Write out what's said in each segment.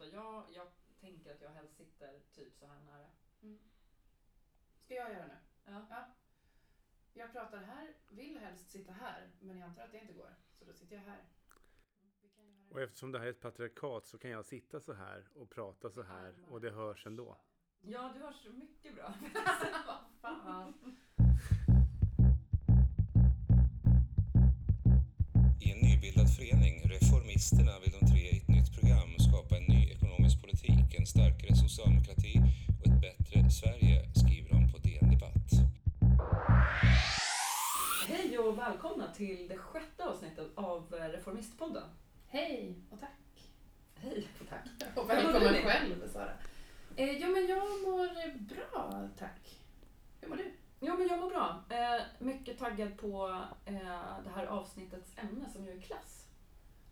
prata. Jag, jag tänker att jag helst sitter typ så här nära. Ska jag göra nu? Ja. Jag pratar här, vill helst sitta här, men jag antar att det inte går. Så då sitter jag här. Och eftersom det här är ett patriarkat så kan jag sitta så här och prata så här och det hörs ändå. Ja, du hörs mycket bra. Vad fan. I en nybildad förening, Reformisterna, vill de tre i ett nytt program politik, en starkare socialdemokrati och ett bättre Sverige, skriver de på DN Debatt. Hej och välkomna till det sjätte avsnittet av eh, Reformistpodden. Hej och tack. Hej och tack. Och välkommen själv, Sara. Eh, jo, men jag mår bra, tack. Hur mår du? Ja, men jag mår bra. Eh, mycket taggad på eh, det här avsnittets ämne som ju är klass.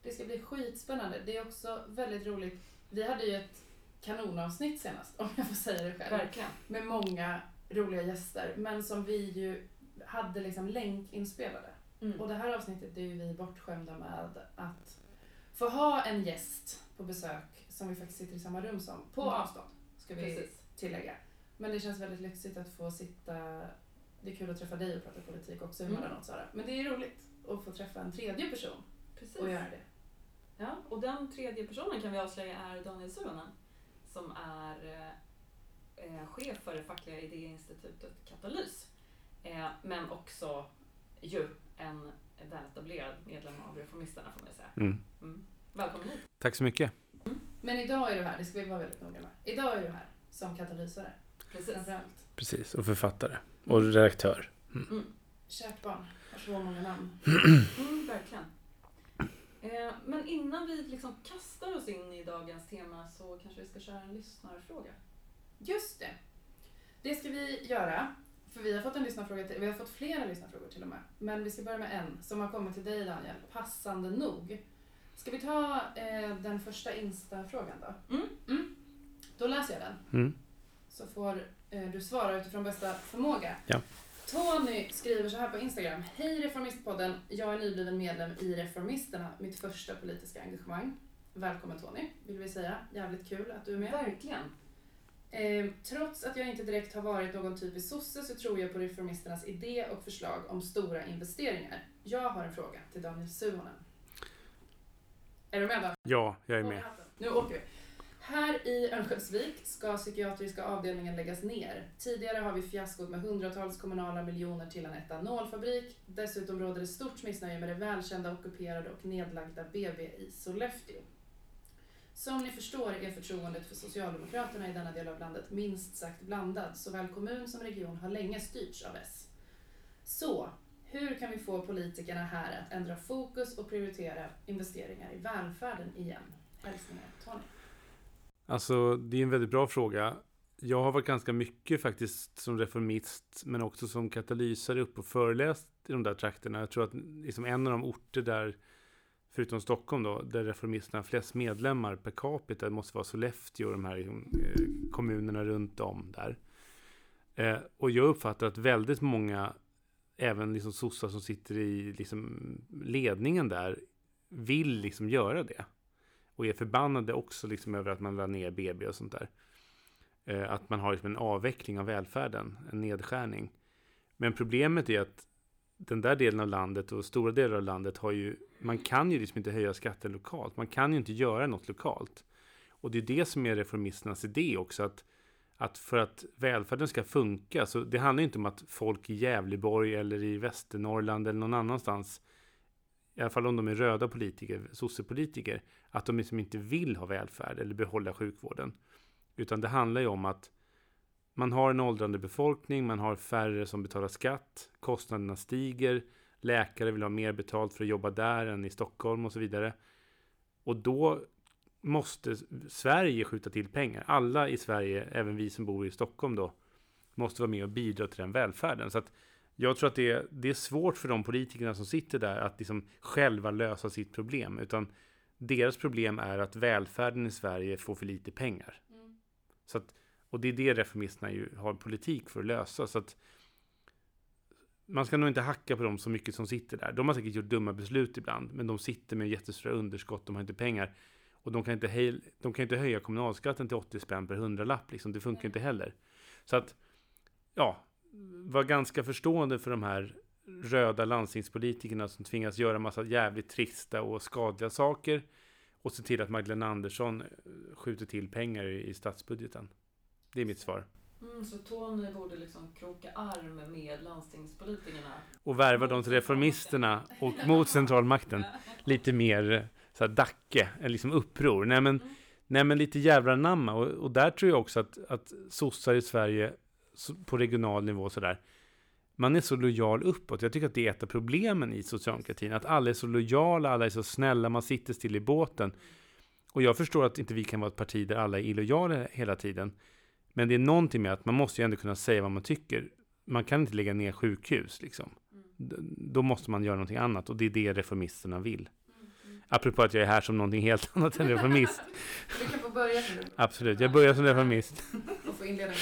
Det ska bli skitspännande. Det är också väldigt roligt. Vi hade ju ett kanonavsnitt senast, om jag får säga det själv. Verkligen. Med många roliga gäster, men som vi ju hade liksom länkinspelade. Mm. Och det här avsnittet är ju vi bortskämda med att få ha en gäst på besök som vi faktiskt sitter i samma rum som, på Mm. avstånd, ska vi Precis. tillägga. Men det känns väldigt lyxigt att få sitta, det är kul att träffa dig och prata politik också Mm. emellanåt Sara. Men det är roligt att få träffa en tredje person Precis. och göra det. Ja, och den tredje personen kan vi avslöja är Daniel Suhonen som är eh, eh, chef för det fackliga idéinstitutet Katalys. Eh, men också ju en väletablerad medlem av Reformisterna får man säga. Mm. Mm. Välkommen hit. Tack så mycket. Men idag är du här, det ska vi vara väldigt noga med. Idag är du här som katalysare, Precis. Precis, och författare. Och redaktör. Mm. Kärt barn, har så många namn. Mm, verkligen. Eh, men innan vi liksom kastar oss in i dagens tema så kanske vi ska köra en lyssnarfråga. Just det. Det ska vi göra. För vi har fått en lyssnarfråga till, vi har fått flera lyssnarfrågor till och med. Men vi ska börja med en som har kommit till dig Daniel, passande nog. Ska vi ta eh, den första Insta-frågan då? Mm. Då läser jag den. Mm. Så får eh, du svara utifrån bästa förmåga. Ja. Tony skriver så här på Instagram. Hej Reformistpodden. Jag är nybliven medlem i Reformisterna, mitt första politiska engagemang. Välkommen Tony, vill vi säga. Jävligt kul att du är med. Verkligen. Eh, trots att jag inte direkt har varit någon typisk sosse så tror jag på Reformisternas idé och förslag om stora investeringar. Jag har en fråga till Daniel Suhonen. Är du med då? Ja, jag är med. Nu åker vi. Här i Örnsköldsvik ska psykiatriska avdelningen läggas ner. Tidigare har vi fiaskot med hundratals kommunala miljoner till en etanolfabrik. Dessutom råder det stort missnöje med det välkända ockuperade och nedlagda BB i Sollefteå. Som ni förstår är förtroendet för Socialdemokraterna i denna del av landet minst sagt blandad. Såväl kommun som region har länge styrts av S. Så, hur kan vi få politikerna här att ändra fokus och prioritera investeringar i välfärden igen? Hälsningar Tony. Alltså, det är en väldigt bra fråga. Jag har varit ganska mycket faktiskt som reformist, men också som katalysare upp och föreläst i de där trakterna. Jag tror att liksom en av de orter där, förutom Stockholm då, där reformisterna har flest medlemmar per capita måste vara Sollefteå och de här liksom, eh, kommunerna runt om där. Eh, och jag uppfattar att väldigt många, även liksom sossar som sitter i liksom ledningen där, vill liksom göra det och är förbannade också liksom över att man la ner BB och sånt där. Eh, att man har liksom en avveckling av välfärden, en nedskärning. Men problemet är att den där delen av landet och stora delar av landet har ju, man kan ju liksom inte höja skatten lokalt. Man kan ju inte göra något lokalt. Och det är det som är reformisternas idé också, att, att för att välfärden ska funka, så det handlar ju inte om att folk i Gävleborg eller i Västernorrland eller någon annanstans i alla fall om de är röda politiker, sossepolitiker, att de liksom inte vill ha välfärd eller behålla sjukvården. Utan det handlar ju om att man har en åldrande befolkning, man har färre som betalar skatt, kostnaderna stiger, läkare vill ha mer betalt för att jobba där än i Stockholm och så vidare. Och då måste Sverige skjuta till pengar. Alla i Sverige, även vi som bor i Stockholm då, måste vara med och bidra till den välfärden. Så att jag tror att det är, det är svårt för de politikerna som sitter där att liksom själva lösa sitt problem. Utan deras problem är att välfärden i Sverige får för lite pengar. Så att, och det är det reformisterna ju har politik för att lösa. Så att man ska nog inte hacka på dem så mycket som sitter där. De har säkert gjort dumma beslut ibland, men de sitter med jättestora underskott, de har inte pengar. Och de kan inte, hej, de kan inte höja kommunalskatten till 80 spänn per hundralapp. Liksom. Det funkar inte heller. Så att, ja, var ganska förstående för de här röda landstingspolitikerna som tvingas göra massa jävligt trista och skadliga saker och se till att Magdalena Andersson eh, skjuter till pengar i, statsbudgeten. Det är mitt svar. Mm, så Tony borde liksom kroka arm med landstingspolitikerna. Och värva dem till reformisterna och mot centralmakten. Lite mer eh, så här dacke, liksom uppror. Nej men, Mm. nej, men lite jävla namma. Och, och där tror jag också att, att sossar i Sverige på regional nivå sådär. Man är så lojal uppåt. Jag tycker att det är ett av problemen i socialdemokratin. Att alla är så lojala, alla är så snälla, man sitter still i båten. Och jag förstår att inte vi kan vara ett parti där alla är illojala hela tiden. Men det är någonting med att man måste ju ändå kunna säga vad man tycker. Man kan inte lägga ner sjukhus liksom. Då måste man göra någonting annat och det är det reformisterna vill. Apropå att jag är här som någonting helt annat än reformist. Du kan få börja nu Absolut, jag börjar som reformist. få inleda.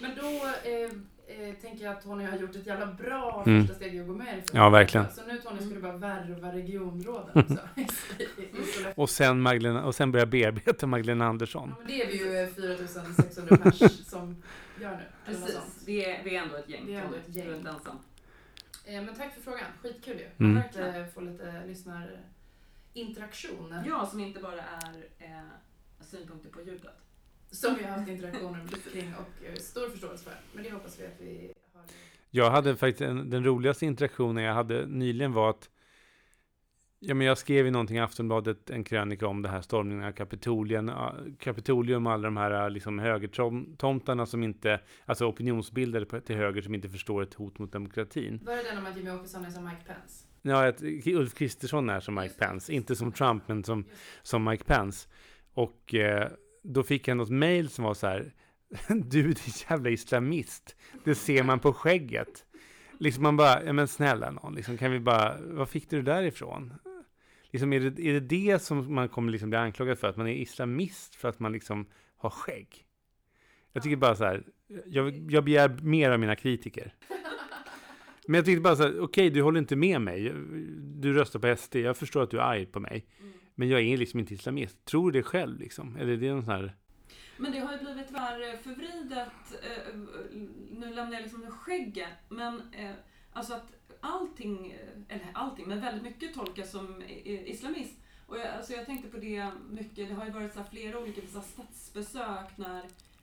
Men då eh, eh, tänker jag att Tony har gjort ett jävla bra Mm. första steg i att gå med i Ja, verkligen. Så nu Tony du bara värva regionråden också. i, i, i Sollefteå. Och sen, Magdalena, och sen börja bearbeta Magdalena Andersson. Ja, men det är vi ju eh, 4600 pers som gör nu. Precis, vi är, vi är ändå ett gäng. Vi är ändå ett gäng. Inte ensam. Eh, Men tack för frågan, skitkul ju. Mm. Att eh, få lite lyssnarinteraktion. Ja, som inte bara är eh, synpunkter på ljudet. Som vi har haft interaktioner kring och eh, stor förståelse för. Men det hoppas vi att vi har. Jag hade faktiskt en, den roligaste interaktionen jag hade nyligen var att Ja, men jag skrev ju någonting i Aftonbladet, en krönika om det här stormningen av Kapitolien, Kapitolium och alla de här liksom högertomtarna som inte, alltså opinionsbildare till höger som inte förstår ett hot mot demokratin. Var det den om att Jimmy Åkesson är som Mike Pence? Ja, att Ulf Kristersson är som Mike. Pence, inte som Trump men som, som Mike Pence. Och eh, då fick jag något mail som var så här, du är din jävla islamist, det ser man på skägget. Liksom man bara, ja men snälla någon, liksom kan vi bara, vad fick du det därifrån? Liksom är det, är det det som man kommer liksom bli anklagad för, att man är islamist för att man liksom har skägg? Jag tycker bara så här, jag, jag begär mer av mina kritiker. Men jag tyckte bara så här, okej, du håller inte med mig. Du röstar på SD, jag förstår att du är arg på mig. Mm. Men jag är liksom inte islamist. Tror du det själv liksom? Eller är det någon sån här... Men det har ju blivit tyvärr förvridet, eh, nu lämnar jag liksom skägget, men eh, alltså att allting, eh, eller allting, men väldigt mycket tolkas som i- islamist. Och jag, alltså jag tänkte på det mycket, det har ju varit så här flera olika så här statsbesök när,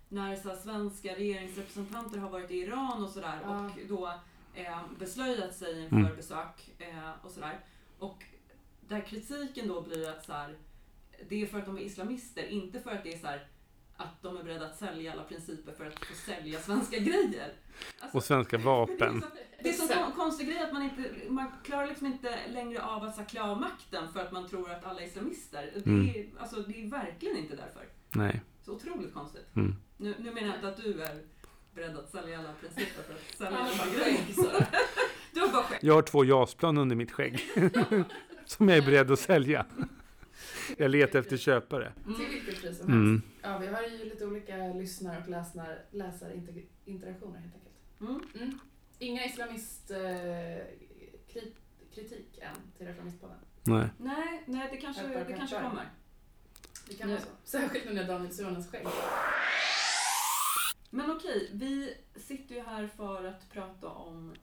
när så här svenska regeringsrepresentanter har varit i Iran och sådär Ja. och då eh, beslöjat sig inför Mm. besök eh, och sådär. Och där kritiken då blir att så här, det är för att de är islamister, inte för att det är så här att de är beredda att sälja alla principer för att få sälja svenska grejer. Alltså, Och svenska vapen. det är så kon- konstig grej att man inte, man klarar liksom inte längre av att så klä av makten för att man tror att alla är islamister. Det Mm. är, alltså, det är verkligen inte därför. Nej. Så otroligt konstigt. Mm. Nu, nu menar jag inte att du är beredd att sälja alla principer för att sälja Ja, alla grejer. så. Du har bara skägg. Jag har två JAS-plan under mitt skägg. som jag är beredd att sälja. Jag letar efter köpare. Till vilket pris som helst. Mm. Ja, vi har ju lite olika lyssnar och läsnar, läsarinteraktioner helt enkelt. Mm. Mm. Inga islamist eh, än till Reformistpodden. Nej. Nej, nej, det kanske, Peppar, det kanske kommer. Det kan Nu. vara så. Särskilt nu när Daniel Suhonens skägg. Men okej, vi sitter ju här för att prata om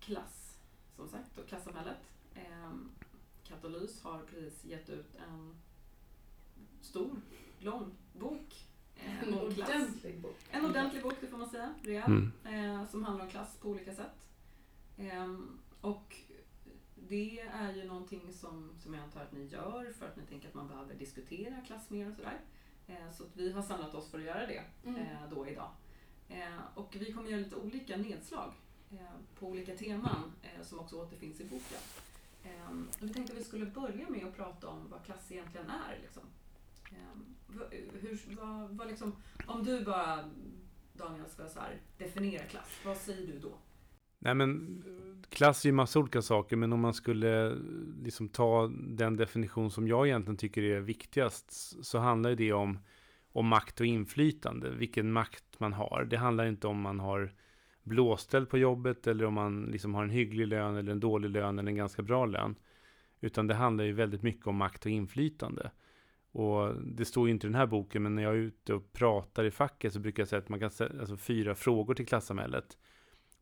klass, som sagt, och klassamhället. Ehm, Katalys har precis gett ut en stor, lång bok eh, En klass. ordentlig bok. En ordentlig bok, det får man säga, rejäl, Mm. eh, som handlar om klass på olika sätt. Ehm, och det är ju någonting som, som jag antar att ni gör för att ni tänker att man behöver diskutera klass mer och sådär. Eh, så att vi har samlat oss för att göra det Mm. eh, då idag. Eh, och vi kommer göra lite olika nedslag eh, på olika teman eh, som också återfinns i boken. Ehm, vi tänkte att vi skulle börja med att prata om vad klass egentligen är. Liksom. Ehm, hur, vad, vad liksom, om du bara, Daniel, ska så här, definiera klass, vad säger du då? Nej men klass är ju massa olika saker, men om man skulle liksom ta den definition som jag egentligen tycker är viktigast, så handlar det om, om makt och inflytande, vilken makt man har. Det handlar inte om man har blåställ på jobbet eller om man liksom har en hygglig lön eller en dålig lön eller en ganska bra lön. Utan det handlar ju väldigt mycket om makt och inflytande. Och det står ju inte i den här boken, men när jag är ute och pratar i facket så brukar jag säga att man kan ställa alltså, fyra frågor till klassamhället.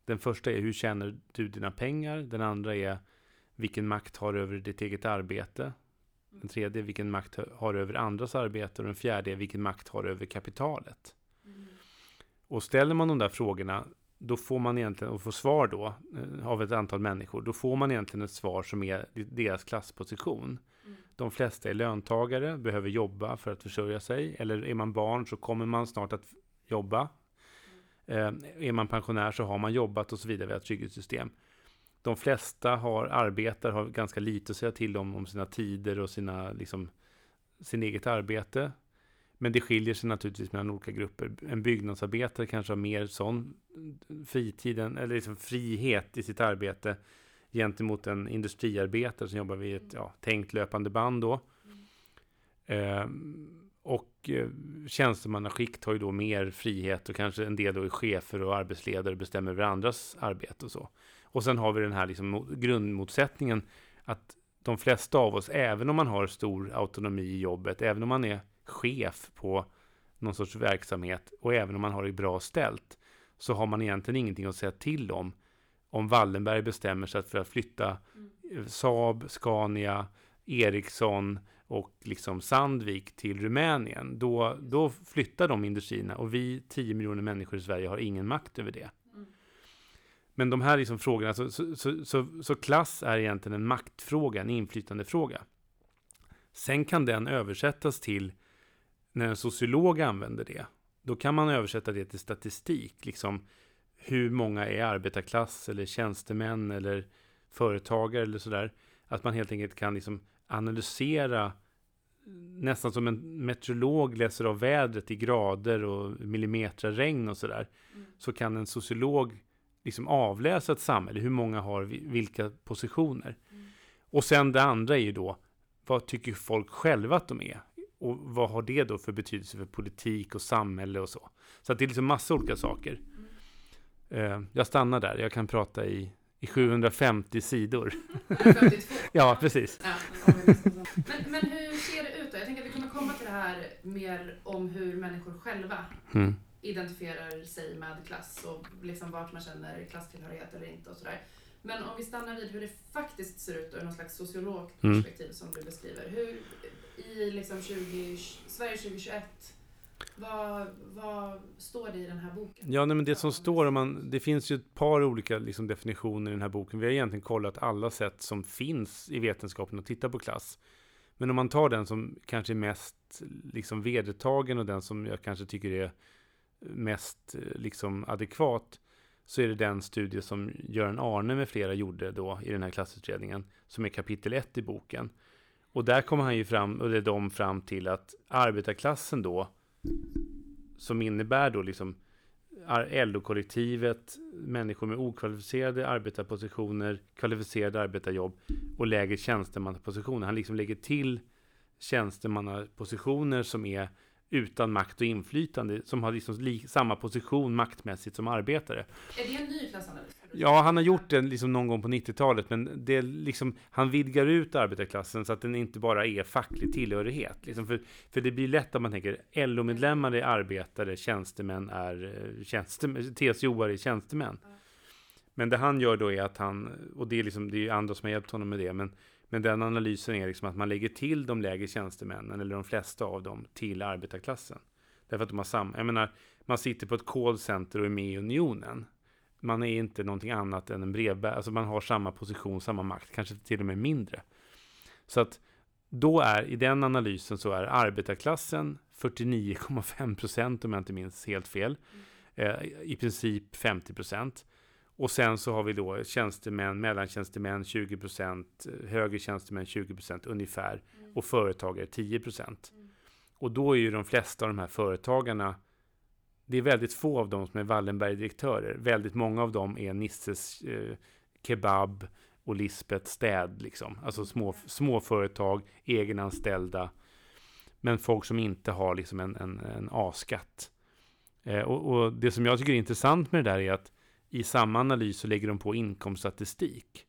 Den första är hur tjänar du dina pengar? Den andra är vilken makt har du över ditt eget arbete? Den tredje är vilken makt har du över andras arbete? Och den fjärde är vilken makt har du över kapitalet? Mm. Och ställer man de där frågorna, då får man egentligen, och får svar då, eh, av ett antal människor, då får man egentligen ett svar som är deras klassposition. Mm. De flesta är löntagare, behöver jobba för att försörja sig. Eller är man barn så kommer man snart att jobba. Eh, är man pensionär så har man jobbat och så vidare. Vi har ett trygghetssystem. De flesta har, arbetar, har ganska lite att säga till om, om sina tider och sina, liksom, sin eget arbete. Men det skiljer sig naturligtvis mellan olika grupper. En byggnadsarbetare kanske har mer sån fritiden, eller liksom frihet i sitt arbete gentemot en industriarbetare som jobbar vid ett ja, tänkt löpande band då. Eh, och eh, tjänstemannaskikt har ju då mer frihet och kanske en del då är chefer och arbetsledare och bestämmer över andras arbete och så. Och sen har vi den här liksom grundmotsättningen att de flesta av oss, även om man har stor autonomi i jobbet, även om man är chef på någon sorts verksamhet och även om man har det bra ställt, så har man egentligen ingenting att säga till om om Wallenberg bestämmer sig för att flytta Mm. Saab, Scania, Ericsson och liksom Sandvik till Rumänien, då, då flyttar de industrierna och vi 10 miljoner människor i Sverige har ingen makt över det. Mm. Men de här liksom frågorna, så, så, så, så, så klass är egentligen en maktfråga, en inflytandefråga. Sen kan den översättas till, när en sociolog använder det, då kan man översätta det till statistik, liksom hur många är arbetarklass eller tjänstemän eller företagare eller sådär. Att man helt enkelt kan liksom analysera nästan som en meteorolog läser av vädret i grader och millimeter regn och sådär. Mm. Så kan en sociolog liksom avläsa ett samhälle. Hur många har vi- vilka positioner? Mm. Och sen det andra är ju då, vad tycker folk själva att de är? Och vad har det då för betydelse för politik och samhälle och så? Så det är liksom massa olika saker. Eh, jag stannar där, jag kan prata i, i 750 sidor. Eller 52. Ja, precis. Ja, men, men hur ser det ut då? Jag tänker att vi kommer komma till det här mer om hur människor själva Mm. identifierar sig med klass och liksom vart man känner klasstillhörighet eller inte och sådär. Men om vi stannar vid hur det faktiskt ser ut då, i någon slags sociologperspektiv som du beskriver. Hur, I liksom 20, Sverige 2021, vad, vad står det i den här boken? Ja, nej, men det som står, om man, det finns ju ett par olika liksom, definitioner i den här boken. Vi har egentligen kollat alla sätt som finns i vetenskapen att titta på klass. Men om man tar den som kanske är mest liksom, vedertagen och den som jag kanske tycker är mest liksom, adekvat, så är det den studie som Göran Arne med flera gjorde då i den här klassutredningen, som är kapitel 1 i boken. Och där kommer han ju fram, och det är de fram till att arbetarklassen då, som innebär då liksom LO-kollektivet, människor med okvalificerade arbetarpositioner, kvalificerade arbetarjobb och lägre tjänstemannapositioner. Han liksom lägger till tjänstemannapositioner som är utan makt och inflytande, som har liksom li- samma position maktmässigt som arbetare. Är det en ny klassanalys? Ja, han har gjort den liksom någon gång på 90-talet, men det liksom, han vidgar ut arbetarklassen så att den inte bara är facklig tillhörighet. Liksom för, för det blir lätt att man tänker LO-medlemmar är arbetare, tjänstemän är eh, tjänstemän, TCO är tjänstemän. Men det han gör då är att han, och det är liksom, det är andra som har hjälpt honom med det, men, men den analysen är liksom att man lägger till de lägre tjänstemännen, eller de flesta av dem, till arbetarklassen. Därför att de har samma, jag menar, man sitter på ett callcenter och är med i unionen. Man är inte någonting annat än en brevbärare, alltså man har samma position, samma makt, kanske till och med mindre. Så att då är, i den analysen så är arbetarklassen 49,5 procent om jag inte minns helt fel. Eh, I princip 50 procent. Och sen så har vi då tjänstemän, mellantjänstemän 20 procent, högre tjänstemän 20 procent ungefär och företagare 10 procent. Mm. Och då är ju de flesta av de här företagarna, det är väldigt få av dem som är Wallenberg-direktörer. Väldigt många av dem är Nisses eh, Kebab och Lisbeth Städ, liksom. Alltså små, små företag, egenanställda. Men folk som inte har liksom en, en, en A-skatt. Eh, och, och det som jag tycker är intressant med det där är att i samma analys så lägger de på inkomststatistik.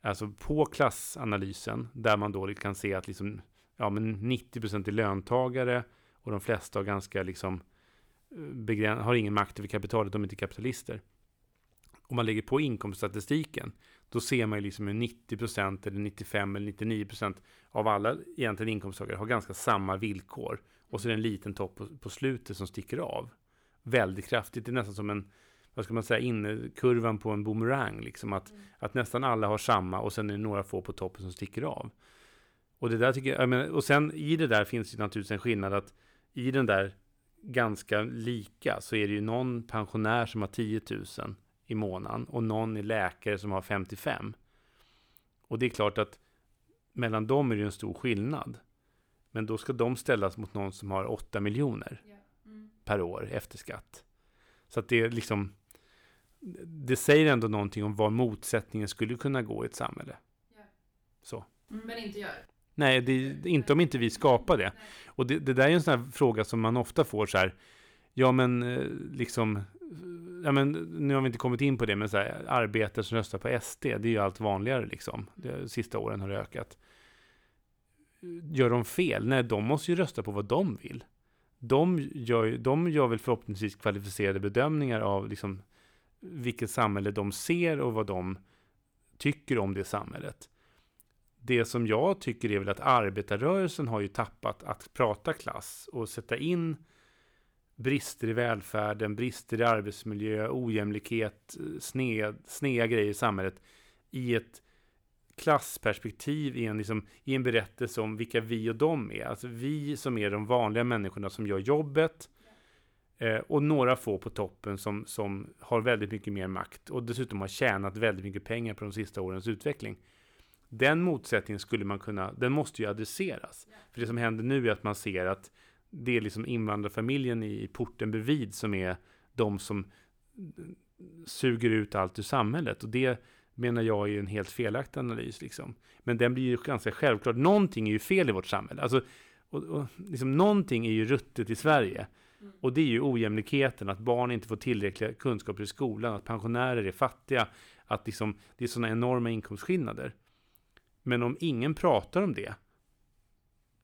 Alltså på klassanalysen, där man då kan se att liksom, ja, men 90 är löntagare och de flesta har ganska liksom eh, har ingen makt över kapitalet, de är inte kapitalister. Om man lägger på inkomststatistiken, då ser man ju liksom hur 90% eller 95 eller 99% av alla egentligen inkomsttagare har ganska samma villkor. Och så är det en liten topp på, på slutet som sticker av. Väldigt kraftigt, det är nästan som en, vad ska man säga, inkurvan på en boomerang. Liksom att, mm. att nästan alla har samma och sen är det några få på toppen som sticker av. Och det där tycker jag, jag menar, och sen i det där finns det naturligtvis en skillnad att i den där ganska lika så är det ju någon pensionär som har 10 000 i månaden och någon är läkare som har 55. Och det är klart att mellan dem är det en stor skillnad. Men då ska de ställas mot någon som har 8 miljoner mm. per år efter skatt. Så att det är liksom det säger ändå någonting om var motsättningen skulle kunna gå i ett samhälle. Så. Mm. Men inte gör. Nej, det, inte om inte vi skapar det. Och det, det där är en sån här fråga som man ofta får så här. Ja, men eh, liksom. Ja, men nu har vi inte kommit in på det, men så här, arbetare som röstar på SD, det är ju allt vanligare liksom. De sista åren har det ökat. Gör de fel? Nej, de måste ju rösta på vad de vill. De gör, de gör väl förhoppningsvis kvalificerade bedömningar av liksom vilket samhälle de ser och vad de tycker om det samhället det som jag tycker är väl att arbetarrörelsen har ju tappat att prata klass och sätta in brister i välfärden, brister i arbetsmiljö, ojämlikhet, sned, sneda grejer i samhället i ett klassperspektiv i en, liksom, i en berättelse om vilka vi och de är. Alltså vi som är de vanliga människorna som gör jobbet eh, och några få på toppen som, som har väldigt mycket mer makt och dessutom har tjänat väldigt mycket pengar på de sista årens utveckling. Den motsättningen skulle man kunna, den måste ju adresseras. För det som händer nu är att man ser att det är liksom invandrarfamiljen i porten bredvid som är de som suger ut allt ur samhället. Och det menar jag är en helt felaktig analys. Liksom. Men den blir ju ganska självklart. Någonting är ju fel i vårt samhälle. Alltså, och, och, liksom, någonting är ju ruttet i Sverige. Och det är ju ojämlikheten, att barn inte får tillräckliga kunskaper i skolan, att pensionärer är fattiga, att liksom, det är sådana enorma inkomstskillnader. Men om ingen pratar om det,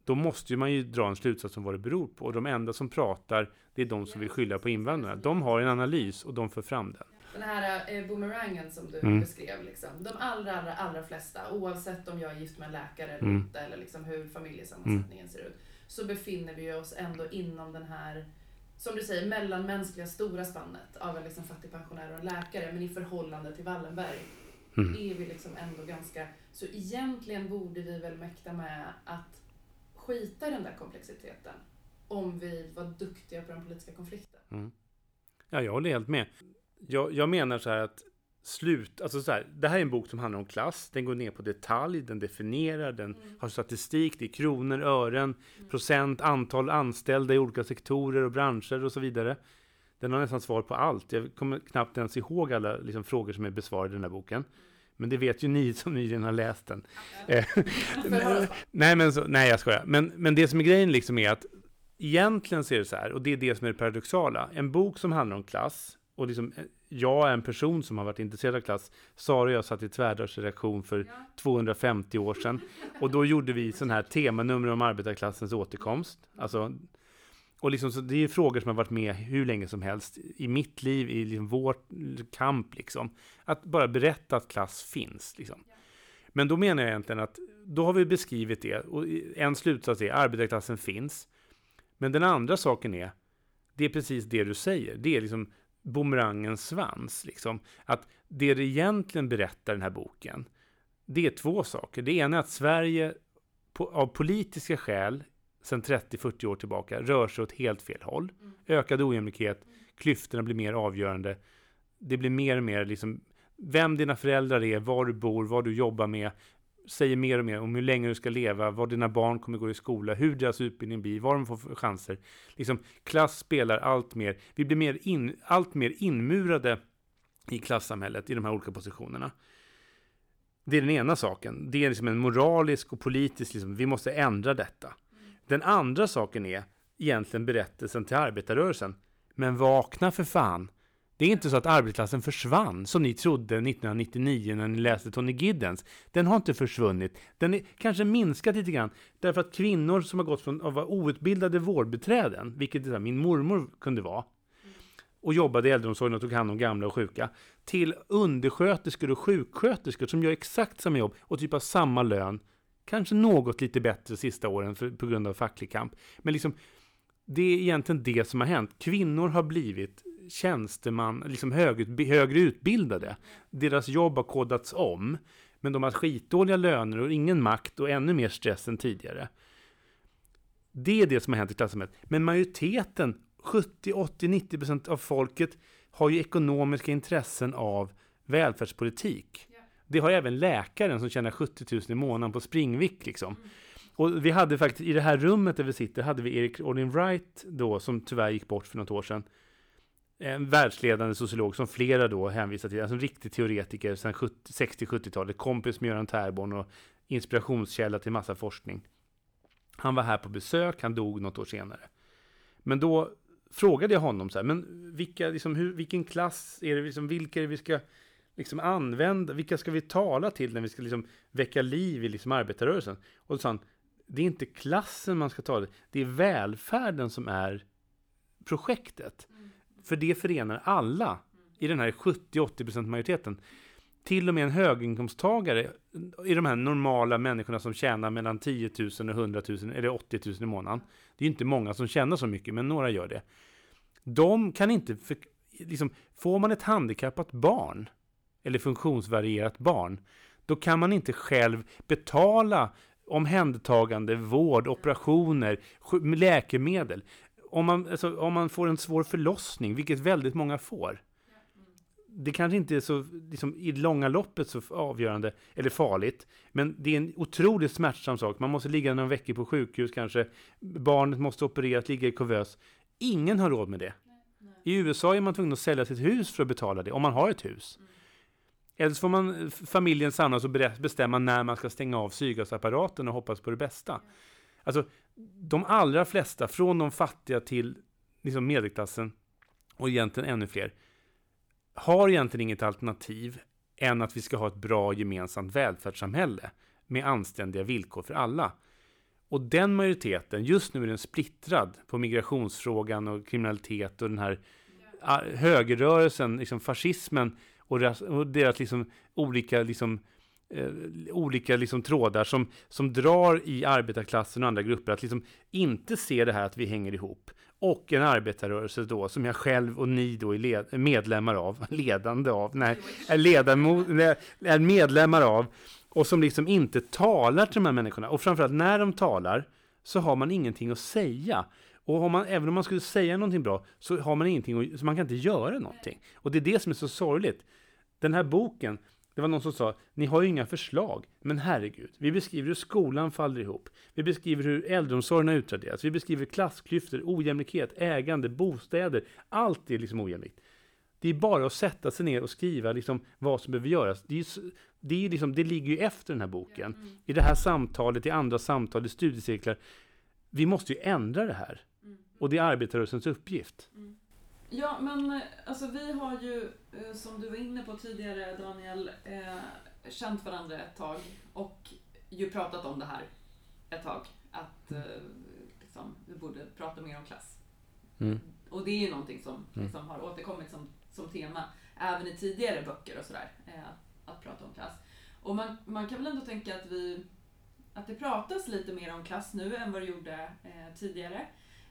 då måste man ju dra en slutsats om vad det beror på. Och de enda som pratar, det är de som vill skylla på invandrarna. De har en analys och de för fram den. Den här eh, boomerangen som du mm. beskrev, liksom. de allra, allra, allra flesta, oavsett om jag är gift med en läkare eller mm. inte, eller liksom hur familjesammansättningen mm. ser ut, så befinner vi oss ändå inom den här som du säger, mellanmänskliga stora spannet av en liksom fattig pensionär och en läkare, men i förhållande till Wallenberg mm. är vi liksom ändå ganska... Så egentligen borde vi väl mäkta med att skita i den där komplexiteten om vi var duktiga på den politiska konflikten. Mm. Ja, jag håller helt med. Jag, jag menar så här att slut, alltså så här, det här är en bok som handlar om klass, den går ner på detalj, den definierar, den mm. har statistik, det är kronor, ören, mm. procent, antal anställda i olika sektorer och branscher och så vidare. Den har nästan svar på allt. Jag kommer knappt ens ihåg alla liksom, frågor som är besvarade i den här boken. Men det vet ju ni som nyligen har läst den. Eh, nej, men så, nej, jag skojar. Men, men det som är grejen liksom är att egentligen ser det så här, och det är det som är det paradoxala. En bok som handlar om klass, och liksom, eh, jag är en person som har varit intresserad av klass. Sara och jag satt i tvärdörrsredaktion för ja. 250 år sedan. Och då gjorde vi sån här temanummer om arbetarklassens återkomst. Alltså och liksom, så det är frågor som har varit med hur länge som helst i mitt liv, i liksom vår kamp. Liksom. Att bara berätta att klass finns. Liksom. Men då menar jag egentligen att då har vi beskrivit det. Och en slutsats är arbetarklassen finns. Men den andra saken är, det är precis det du säger. Det är liksom bumerangens svans. Liksom. Att det det egentligen berättar den här boken, det är två saker. Det ena är att Sverige på, av politiska skäl sedan 30-40 år tillbaka rör sig åt helt fel håll. Mm. Ökad ojämlikhet, klyftorna blir mer avgörande. Det blir mer och mer liksom vem dina föräldrar är, var du bor, vad du jobbar med, säger mer och mer om hur länge du ska leva, var dina barn kommer gå i skola, hur deras utbildning blir, vad de får för chanser. Liksom, klass spelar allt mer. Vi blir mer in, allt mer inmurade i klassamhället i de här olika positionerna. Det är den ena saken. Det är liksom en moralisk och politisk, liksom, vi måste ändra detta. Den andra saken är egentligen berättelsen till arbetarrörelsen. Men vakna för fan! Det är inte så att arbetarklassen försvann, som ni trodde 1999 när ni läste Tony Giddens. Den har inte försvunnit. Den är kanske minskat lite grann, därför att kvinnor som har gått från att vara outbildade vårdbiträden, vilket det där, min mormor kunde vara, och jobbade i äldreomsorgen och tog hand om gamla och sjuka, till undersköterskor och sjuksköterskor som gör exakt samma jobb och typ har samma lön, kanske något lite bättre sista åren för, på grund av facklig kamp. Men liksom, det är egentligen det som har hänt. Kvinnor har blivit tjänsteman, liksom hög, högre utbildade. Deras jobb har kodats om, men de har skitdåliga löner och ingen makt och ännu mer stress än tidigare. Det är det som har hänt i klassamhället. Men majoriteten, 70, 80, 90 procent av folket har ju ekonomiska intressen av välfärdspolitik. Det har även läkaren som tjänar 70 000 i månaden på springvick liksom. Och vi hade faktiskt, i det här rummet där vi sitter, hade vi Erik Olin Wright då, som tyvärr gick bort för något år sedan. En världsledande sociolog som flera då hänvisar till, alltså en riktig teoretiker sedan 60-70-talet, kompis med Göran Tärborn och inspirationskälla till massa forskning. Han var här på besök, han dog något år senare. Men då frågade jag honom så här, men vilka, liksom, hur, vilken klass är det, liksom, vilka är det vi ska liksom använda, vilka ska vi tala till när vi ska liksom väcka liv i liksom arbetarrörelsen? Och då sa han, det är inte klassen man ska tala till, det är välfärden som är projektet. För det förenar alla i den här 70-80% majoriteten. Till och med en höginkomsttagare i de här normala människorna som tjänar mellan 10 000 och 100 000 eller 80 000 i månaden. Det är inte många som tjänar så mycket, men några gör det. De kan inte, för, liksom, får man ett handikappat barn eller funktionsvarierat barn, då kan man inte själv betala omhändertagande, vård, operationer, läkemedel. Om man, alltså, om man får en svår förlossning, vilket väldigt många får. Det kanske inte är så, liksom, i långa loppet så avgörande eller farligt. Men det är en otroligt smärtsam sak. Man måste ligga några veckor på sjukhus kanske. Barnet måste opereras, ligga i kuvös. Ingen har råd med det. I USA är man tvungen att sälja sitt hus för att betala det, om man har ett hus. Eller så får man familjen samlas och bestämma när man ska stänga av syrgasapparaten och hoppas på det bästa. Alltså, de allra flesta, från de fattiga till liksom medelklassen och egentligen ännu fler, har egentligen inget alternativ än att vi ska ha ett bra gemensamt välfärdssamhälle med anständiga villkor för alla. Och den majoriteten, just nu är den splittrad på migrationsfrågan och kriminalitet och den här ah, högerrörelsen, liksom fascismen och deras, liksom olika liksom, eh, olika liksom trådar som, som drar i arbetarklassen och andra grupper att liksom inte se det här att vi hänger ihop. Och en arbetarrörelse då som jag själv och ni då är led, medlemmar av, ledande av, nej, är, ledamot, är medlemmar av och som liksom inte talar till de här människorna. Och framförallt när de talar så har man ingenting att säga. Och man, även om man skulle säga någonting bra så har man ingenting att, så man kan inte göra någonting. Och det är det som är så sorgligt. Den här boken, det var någon som sa, ni har ju inga förslag. Men herregud, vi beskriver hur skolan faller ihop. Vi beskriver hur äldreomsorgen har utraderats. Vi beskriver klassklyftor, ojämlikhet, ägande, bostäder. Allt är liksom ojämlikt. Det är bara att sätta sig ner och skriva liksom vad som behöver göras. Det, är, det, är liksom, det ligger ju efter den här boken. Mm. I det här samtalet, i andra samtal, i studiecirklar. Vi måste ju ändra det här. Mm. Och det är arbetarrörelsens uppgift. Mm. Ja, men eh, alltså vi har ju, eh, som du var inne på tidigare Daniel, eh, känt varandra ett tag och ju pratat om det här ett tag. Att eh, liksom, vi borde prata mer om klass. Mm. Och det är ju någonting som mm. liksom, har återkommit som, som tema även i tidigare böcker och sådär. Eh, att prata om klass. Och man, man kan väl ändå tänka att vi att det pratas lite mer om klass nu än vad det gjorde eh, tidigare.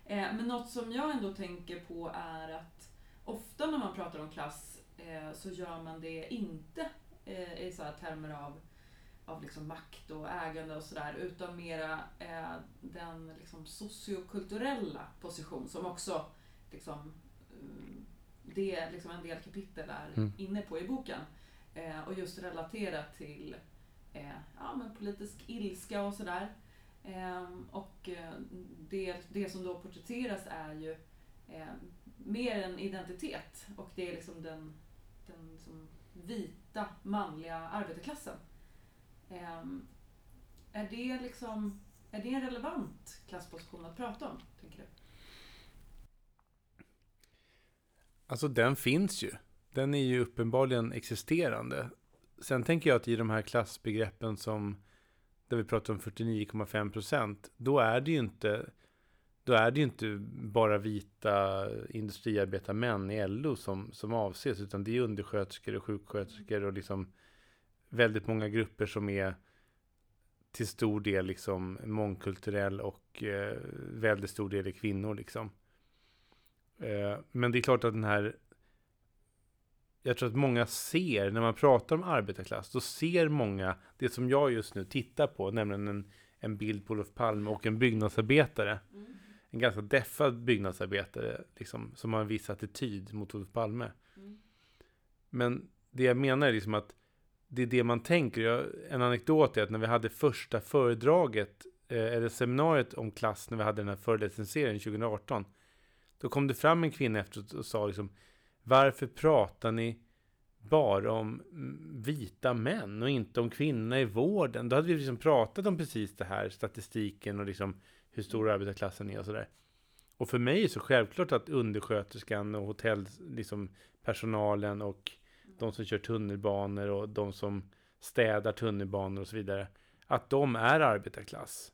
Eh, men något som jag ändå tänker på är att ofta när man pratar om klass eh, så gör man det inte eh, i så här termer av, av liksom makt och ägande och sådär utan mera den liksom sociokulturella position som också liksom, det liksom en del kapitel är mm. inne på i boken. och just relaterat till ja, men politisk ilska och sådär. Ehm, och eh, det, det som då porträtteras är ju eh, mer en identitet och det är liksom den, den liksom vita manliga arbetarklassen. Ehm, är det liksom är det en relevant klassposition att prata om, tänker du? Alltså den finns ju. Den är ju uppenbarligen existerande. Sen tänker jag att i de här klassbegreppen som där vi pratar om 49,5 procent, då är det ju inte då är det ju inte bara vita industriarbetarmän i LO som, som avses, utan det är undersköterskor och sjuksköterskor och liksom väldigt många grupper som är till stor del liksom mångkulturell och eh, väldigt stor del är kvinnor liksom. Eh, men det är klart att den här jag tror att många ser, när man pratar om arbetarklass, då ser många det som jag just nu tittar på, nämligen en, en bild på Olof Palme och en byggnadsarbetare. Mm. En ganska deffad byggnadsarbetare, liksom, som har en viss attityd mot Olof Palme. Mm. Men det jag menar är liksom att det är det man tänker. Jag, en anekdot är att när vi hade första föredraget, eh, eller seminariet om klass, när vi hade den här föreläsningsserien 2018, då kom det fram en kvinna efteråt och sa liksom, varför pratar ni bara om vita män och inte om kvinnorna i vården? Då hade vi liksom pratat om precis det här, statistiken och liksom hur stor arbetarklassen är och sådär. Och för mig är det så självklart att undersköterskan och hotellpersonalen liksom, och de som kör tunnelbanor och de som städar tunnelbanor och så vidare, att de är arbetarklass.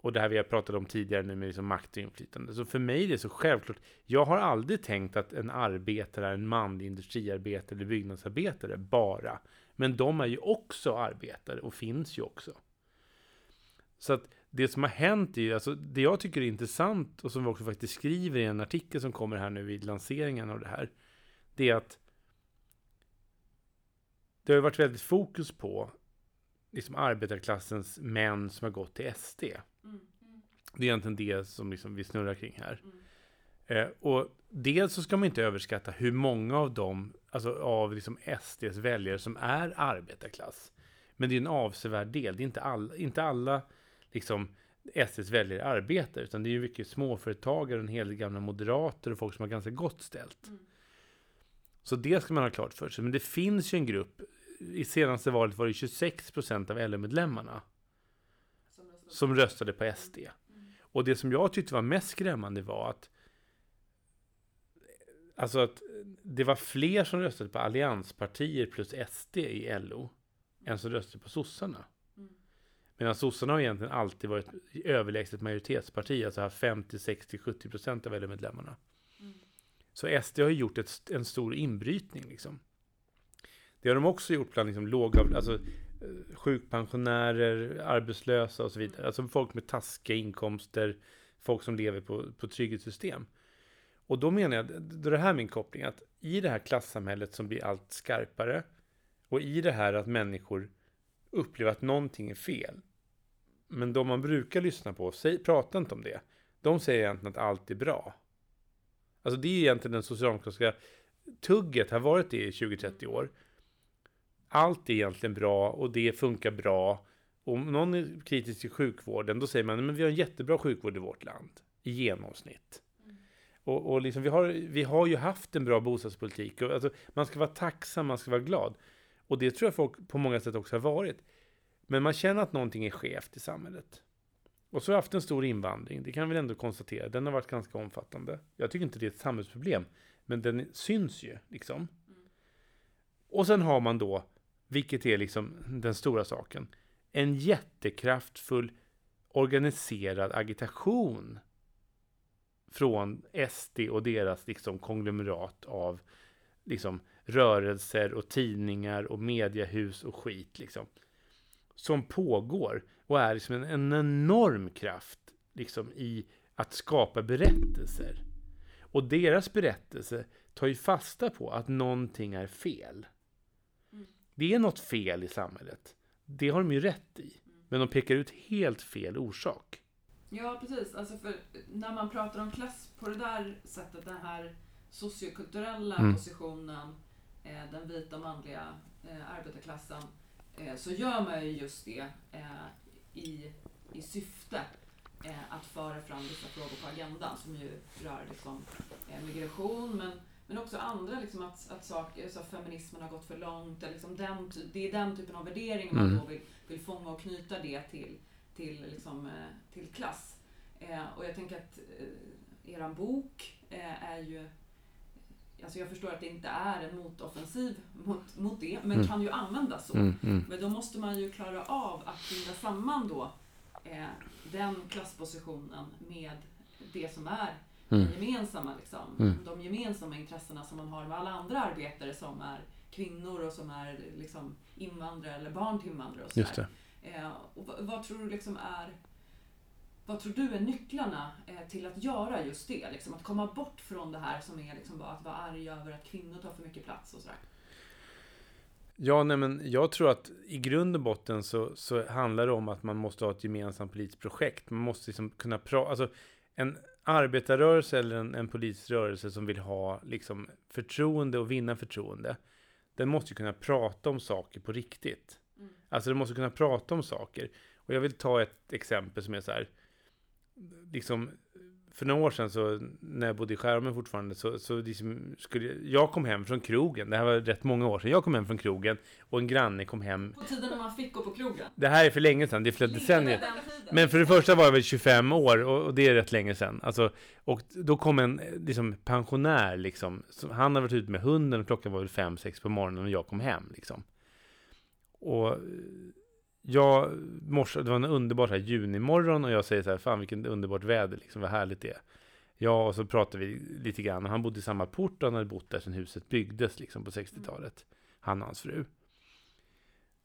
Och det här vi har pratat om tidigare nu med liksom makt och inflytande. Så för mig är det så självklart. Jag har aldrig tänkt att en arbetare är en manlig industriarbetare eller byggnadsarbetare bara. Men de är ju också arbetare och finns ju också. Så att det som har hänt är ju, alltså det jag tycker är intressant och som vi också faktiskt skriver i en artikel som kommer här nu vid lanseringen av det här. Det är att det har varit väldigt fokus på liksom arbetarklassens män som har gått till SD. Mm. Det är egentligen det som liksom vi snurrar kring här. Mm. Eh, och dels så ska man inte överskatta hur många av dem, alltså av liksom SDs väljare som är arbetarklass. Men det är en avsevärd del. Det är inte, all, inte alla liksom SDs väljare arbetare, utan det är ju mycket småföretagare, en hel del gamla moderater och folk som har ganska gott ställt. Mm. Så det ska man ha klart för sig. Men det finns ju en grupp i senaste valet var det 26 procent av LO-medlemmarna som röstade på SD. Och det som jag tyckte var mest skrämmande var att Alltså att det var fler som röstade på allianspartier plus SD i LO än som röstade på sossarna. Medan sossarna har egentligen alltid varit överlägset majoritetsparti, alltså haft 50, 60, 70 procent av LO-medlemmarna. Mm. Så SD har gjort ett, en stor inbrytning liksom. Det har de också gjort bland liksom låga, alltså eh, sjukpensionärer, arbetslösa och så vidare. Alltså folk med taskiga inkomster, folk som lever på, på trygghetssystem. Och då menar jag, då är det här min koppling, att i det här klassamhället som blir allt skarpare och i det här att människor upplever att någonting är fel. Men de man brukar lyssna på, säg, prata inte om det. De säger egentligen att allt är bra. Alltså det är egentligen den socialdemokratiska tugget har varit det i 20-30 år allt är egentligen bra och det funkar bra. Om någon är kritisk till sjukvården, då säger man att vi har en jättebra sjukvård i vårt land, i genomsnitt. Mm. Och, och liksom, vi, har, vi har ju haft en bra bostadspolitik. Och, alltså, man ska vara tacksam, man ska vara glad. Och det tror jag folk på många sätt också har varit. Men man känner att någonting är skevt i samhället. Och så har vi haft en stor invandring, det kan vi ändå konstatera. Den har varit ganska omfattande. Jag tycker inte det är ett samhällsproblem, men den syns ju liksom. Mm. Och sen har man då vilket är liksom den stora saken. En jättekraftfull organiserad agitation från SD och deras liksom konglomerat av liksom rörelser och tidningar och mediehus och skit liksom. Som pågår och är liksom en, en enorm kraft liksom i att skapa berättelser. Och deras berättelse tar ju fasta på att någonting är fel det är något fel i samhället. Det har de ju rätt i. Men de pekar ut helt fel orsak. Ja, precis. Alltså för när man pratar om klass på det där sättet, den här sociokulturella mm. positionen, eh, den vita manliga eh, arbetarklassen, eh, så gör man ju just det i, i syfte att föra fram vissa frågor på agendan som ju rör liksom, migration, men men också andra, liksom att, att saker, så feminismen har gått för långt. Eller liksom den, det är den typen av värdering man mm. då vill, vill fånga och knyta det till, till, liksom, eh, till klass. Eh, och jag tänker att eh, eran bok eh, är ju alltså jag förstår att det inte är en motoffensiv mot, mot det, men Mm. kan ju användas så. Mm, mm. Men då måste man ju klara av att binda samman då eh, den klasspositionen med det som är Mm. gemensamma, liksom. Mm. de gemensamma intressena som man har med alla andra arbetare som är kvinnor och som är liksom, invandrare eller barn till invandrare. Och det. Eh, och vad, vad tror du liksom är vad tror du är nycklarna eh, till att göra just det? Liksom, att komma bort från det här som är liksom bara att vara arg över att kvinnor tar för mycket plats och sådär. Ja, nej, men jag tror att i grund och botten så, så handlar det om att man måste ha ett gemensamt politiskt projekt. Man måste liksom kunna prata, alltså en arbetarrörelse eller en, en politisk rörelse som vill ha liksom förtroende och vinna förtroende. Den måste ju kunna prata om saker på riktigt. Mm. Alltså den måste kunna prata om saker. Och jag vill ta ett exempel som är så här. Liksom, för några år sedan så när jag bodde i skärmen fortfarande så, så liksom skulle jag, jag kom hem från krogen. Det här var rätt många år sedan. Jag kom hem från krogen och en granne kom hem. På tiden när man fick gå på krogen. Det här är för länge sedan, det är flera decennier. Men för det första var jag väl 25 år och, och det är rätt länge sedan. Alltså, och då kom en liksom, pensionär, liksom, som, han hade varit ute med hunden och klockan var väl 5-6 på morgonen och jag kom hem. Liksom. Och jag, morse, det var en underbar så här, junimorgon och jag säger så här, fan vilket underbart väder, liksom, vad härligt det är. Ja, och så pratade vi lite grann han bodde i samma port och han hade bott där sedan huset byggdes liksom, på 60-talet. Han och hans fru.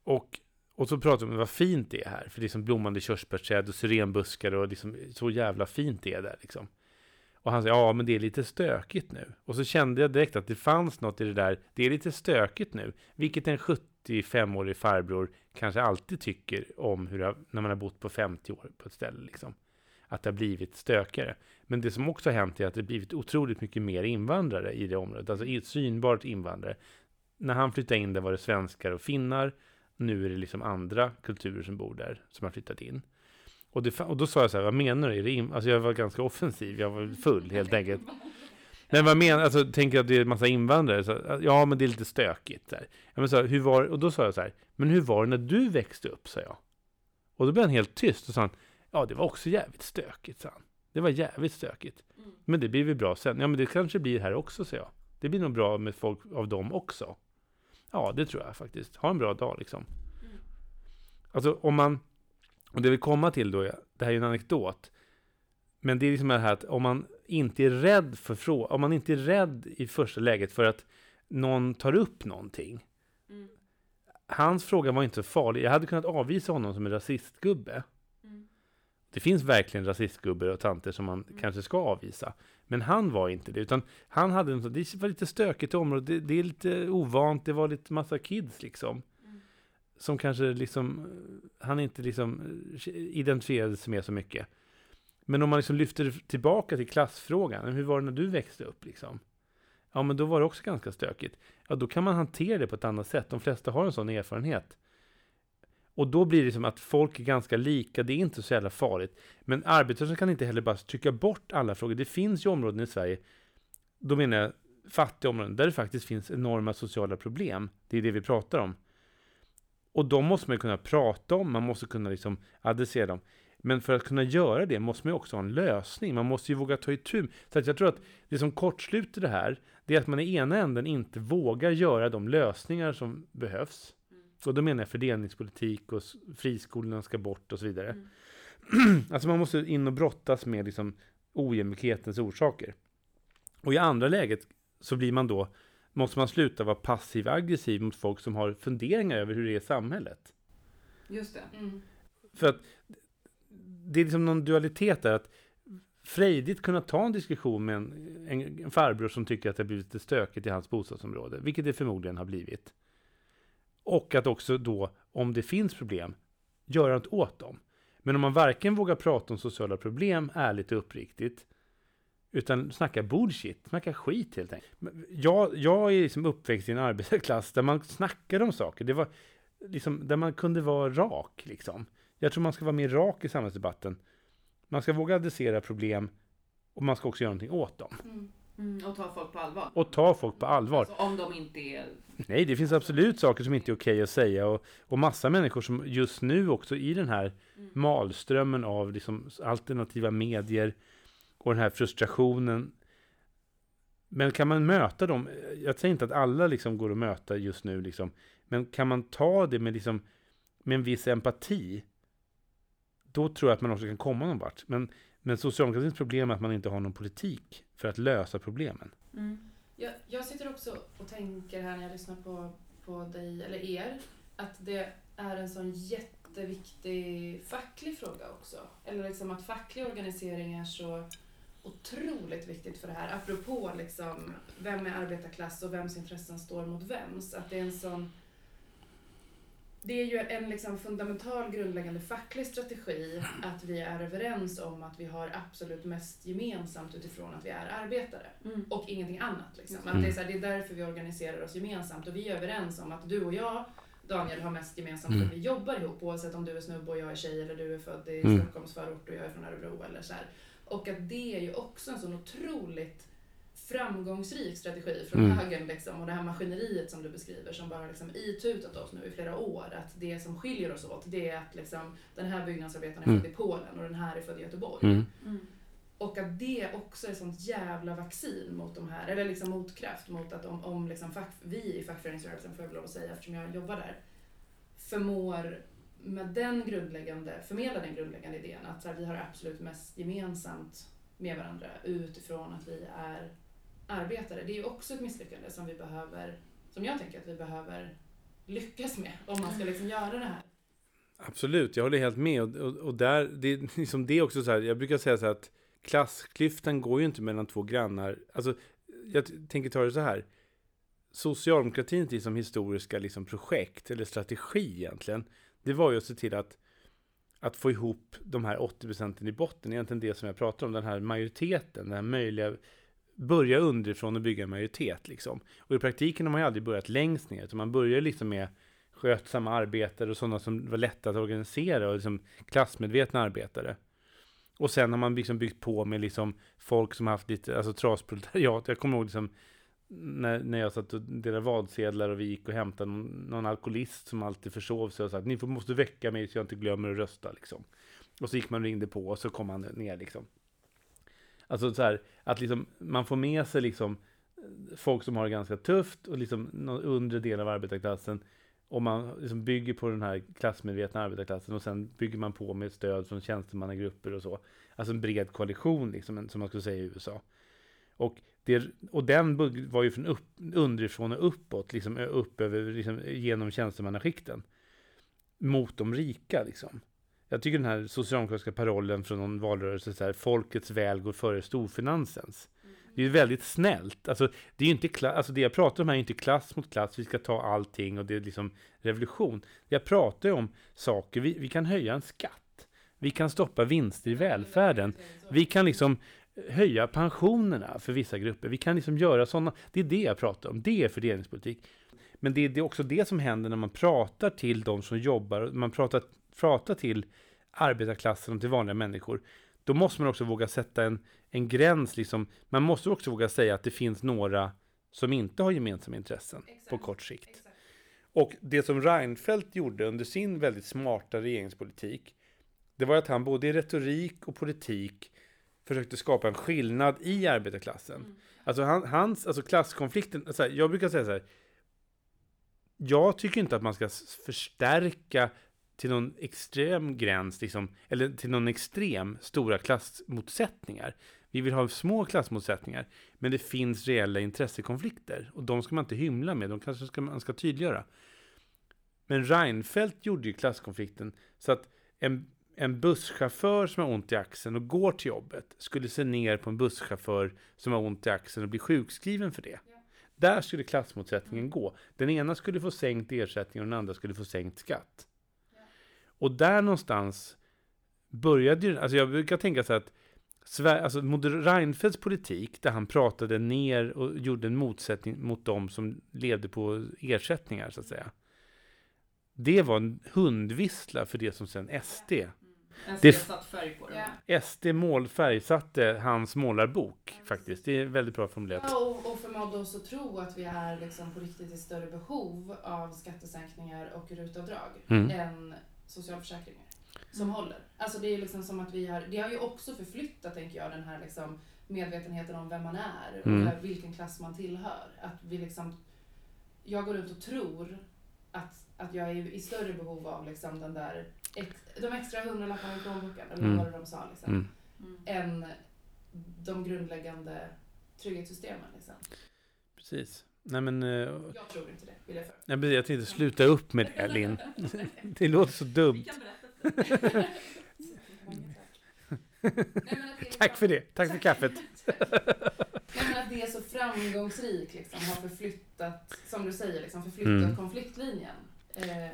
Och och så pratar vi om vad fint det är här. För det är som blommande körsbärsträd och syrenbuskar och liksom så jävla fint det är där liksom. Och han sa, ja men det är lite stökigt nu. Och så kände jag direkt att det fanns något i det där, det är lite stökigt nu. Vilket en 85-årig farbror kanske alltid tycker om hur det, har- när man har bott på 50 år på ett ställe liksom. Att det har blivit stökigare. Men det som också har hänt är att det har blivit otroligt mycket mer invandrare i det området. Alltså i- synbart invandrare. När han flyttade in där var det svenskar och finnar. Nu är det liksom andra kulturer som bor där, som har flyttat in. Och, det, och då sa jag så här, vad menar du? Är det alltså jag var ganska offensiv, jag var full helt enkelt. Men vad menar alltså tänker att det är en massa invandrare? Så, ja, men det är lite stökigt. Så här. Ja, men så, hur var, och då sa jag så här, men hur var det när du växte upp? sa jag. Och då blev han helt tyst och sa han, ja det var också jävligt stökigt, sa han. Det var jävligt stökigt. Mm. Men det blir väl bra sen. Ja, men det kanske blir här också, sa jag. Det blir nog bra med folk av dem också. Ja, det tror jag faktiskt. Ha en bra dag liksom. Mm. Alltså om man, och det vill komma till då, det här är ju en anekdot. Men det är liksom det här att om man inte är rädd för fråga, om man inte är rädd i första läget för att någon tar upp någonting. Mm. Hans fråga var inte så farlig. Jag hade kunnat avvisa honom som en rasistgubbe. Mm. Det finns verkligen rasistgubbar och tanter som man Mm. kanske ska avvisa. Men han var inte det, utan han hade en det var lite stökigt i området, det, det är lite ovant, det var lite massa kids liksom. Mm. Som kanske liksom, eh, han inte liksom eh, identifierade sig med så mycket. Men om man liksom lyfter tillbaka till klassfrågan, hur var det när du växte upp liksom? Ja, men då var det också ganska stökigt. Ja, då kan man hantera det på ett annat sätt. De flesta har en sån erfarenhet. Och då blir det som att folk är ganska lika, det är inte så jävla farligt. Men arbetarrörelsen kan inte heller bara trycka bort alla frågor. Det finns ju områden i Sverige, då menar jag fattiga områden, där det faktiskt finns enorma sociala problem. Det är det vi pratar om. Och de måste man kunna prata om, man måste kunna liksom adressera dem. Men för att kunna göra det måste man ju också ha en lösning. Man måste ju våga ta itu. Så att jag tror att det som kortsluter det här, det är att man i ena änden inte vågar göra de lösningar som behövs. Mm. Och då menar jag fördelningspolitik och friskolorna ska bort och så vidare. Mm. alltså man måste in och brottas med liksom ojämlikhetens orsaker. Och i andra läget så blir man då, måste man sluta vara passiv aggressiv mot folk som har funderingar över hur det är i samhället. Just det. Mm. För att det är liksom någon dualitet där att frejdigt kunna ta en diskussion med en, en, en farbror som tycker att det har blivit lite stökigt i hans bostadsområde, vilket det förmodligen har blivit. Och att också då, om det finns problem, göra något åt dem. Men om man varken vågar prata om sociala problem ärligt och uppriktigt, utan snacka bullshit, snacka skit helt enkelt. Jag, jag är liksom uppväxt i en arbetarklass där man snackade om saker. Det var liksom, där man kunde vara rak liksom. Jag tror man ska vara mer rak i samhällsdebatten. Man ska våga adressera problem och man ska också göra någonting åt dem. Mm. Mm. Och ta folk på allvar. Och ta folk på allvar. Alltså, om de inte är... Nej, det finns absolut saker som inte är okej att säga och, och massa människor som just nu också i den här Mm. malströmmen av liksom alternativa medier och den här frustrationen Men kan man möta dem? Jag säger inte att alla liksom går att möta just nu, liksom, men kan man ta det med, liksom, med en viss empati? Då tror jag att man också kan komma någon vart. Men, men socialdemokratins problem är att man inte har någon politik för att lösa problemen. Mm. Jag, jag sitter också och tänker här när jag lyssnar på, på dig, eller er, att det är en sån jätteviktig facklig fråga också. Eller liksom att facklig organisering är så otroligt viktigt för det här. Apropå liksom, vem är arbetarklass och vems intressen står mot vems. Att det är en sån det är ju en liksom fundamental grundläggande facklig strategi att vi är överens om att vi har absolut mest gemensamt utifrån att vi är arbetare Mm. och ingenting annat. Liksom. Mm. Att det, är så här, det är därför vi organiserar oss gemensamt och vi är överens om att du och jag, Daniel, har mest gemensamt Mm. för att vi jobbar ihop oavsett om du är snubbe och jag är tjej eller du är född i Mm. Stockholms förort och jag är från Örebro eller så här. Och att det är ju också en sån otroligt framgångsrik strategi från Mm. högern liksom, och det här maskineriet som du beskriver som bara liksom itutat oss nu i flera år att det som skiljer oss åt det är att liksom, den här byggnadsarbetaren är Mm. född i Polen och den här är född i Göteborg. Mm. Mm. Och att det också är sånt jävla vaccin mot de här, eller liksom motkraft mot att om, om liksom fack, vi i fackföreningsrörelsen, får jag lov att säga eftersom jag jobbar där, förmår med den grundläggande, förmedla den grundläggande idén att här, vi har absolut mest gemensamt med varandra utifrån att vi är arbetare. Det är ju också ett misslyckande som vi behöver, som jag tänker att vi behöver lyckas med om man ska liksom göra det här. Absolut, jag håller helt med. Och, och, och där, det, är liksom det är också så här, jag brukar säga så här att klassklyftan går ju inte mellan två grannar. Alltså, jag tänker ta det så här. Socialdemokratins liksom historiska liksom projekt, eller strategi egentligen, det var ju att se till att, att få ihop de här 80 procenten i botten. Egentligen det som jag pratar om, den här majoriteten, den här möjliga börja underifrån och bygga en majoritet liksom. Och i praktiken har man ju aldrig börjat längst ner, utan man börjar liksom med skötsamma arbetare och sådana som var lätta att organisera och liksom klassmedvetna arbetare. Och sen har man liksom byggt på med liksom folk som haft lite, alltså trasproletariat. Jag kommer ihåg liksom när, när jag satt och delade vadsedlar och vi gick och hämtade någon, någon alkoholist som alltid försov sig och sa att ni får, måste väcka mig så jag inte glömmer att rösta liksom. Och så gick man och ringde på och så kom han ner liksom. Alltså så här, att liksom man får med sig liksom folk som har det ganska tufft och liksom någon undre del av arbetarklassen och man liksom bygger på den här klassmedvetna arbetarklassen och sen bygger man på med stöd från tjänstemannagrupper och så. Alltså en bred koalition liksom, som man skulle säga i USA. Och, det, och den var ju från upp, underifrån och uppåt, liksom upp över, liksom, genom tjänstemannaskikten. Mot de rika liksom. Jag tycker den här socialdemokratiska parollen från någon valrörelse, så här, folkets väl går före storfinansens. Det är ju väldigt snällt. Alltså, det, är ju inte alltså det jag pratar om här är inte klass mot klass, vi ska ta allting och det är liksom revolution. Jag pratar ju om saker, vi, vi kan höja en skatt. Vi kan stoppa vinster i välfärden. Vi kan liksom höja pensionerna för vissa grupper. Vi kan liksom göra sådana. Det är det jag pratar om. Det är fördelningspolitik. Men det är, det är också det som händer när man pratar till de som jobbar. Man pratar, pratar till arbetarklassen och till vanliga människor. Då måste man också våga sätta en, en gräns. Liksom. Man måste också våga säga att det finns några som inte har gemensamma intressen på kort sikt. Exakt. Och det som Reinfeldt gjorde under sin väldigt smarta regeringspolitik, det var att han både i retorik och politik försökte skapa en skillnad i arbetarklassen. Mm. Alltså han, hans, alltså klasskonflikten, alltså jag brukar säga så här, jag tycker inte att man ska förstärka till någon extrem gräns, liksom, eller till någon extrem stora klassmotsättningar. Vi vill ha små klassmotsättningar, men det finns reella intressekonflikter och de ska man inte hymla med, de kanske ska, man ska tydliggöra. Men Reinfeldt gjorde ju klasskonflikten så att en, en busschaufför som har ont i axeln och går till jobbet skulle se ner på en busschaufför som har ont i axeln och bli sjukskriven för det. Där skulle klassmotsättningen gå. Den ena skulle få sänkt ersättning och den andra skulle få sänkt skatt. Och där någonstans började ju, alltså jag brukar tänka så att alltså Reinfeldts politik, där han pratade ner och gjorde en motsättning mot de som levde på ersättningar, så att säga. Det var en hundvissla för det som sen SD. En Det- satt färg på. Ja. här. SD målfärgsatte hans målarbok, faktiskt. Det är väldigt bra formulerat. Ja, och, och förmådde oss att tro att vi är liksom på riktigt i större behov av skattesänkningar och rutavdrag Mm. än socialförsäkringar som håller. Alltså det är liksom som att vi har, det har ju också förflyttat, tänker jag, den här liksom medvetenheten om vem man är och Mm. vilken klass man tillhör. Att vi liksom, jag går runt och tror att, att jag är i större behov av liksom den där de extra hundralapparna i plånboken, eller Mm. vad de sa, liksom, Mm. Mm. än de grundläggande trygghetssystemen. Liksom. Precis. Nej men, eh, Jag tror inte det, vill jag för. nej, precis, jag tänkte sluta upp med det Linn. Det låter så Vi dumt. kan berätta. Nej, Tack för det. Tack för kaffet. Nej, men att det är så framgångsrikt liksom, har förflyttat, som du säger, liksom, förflyttat Mm. konfliktlinjen. Eh,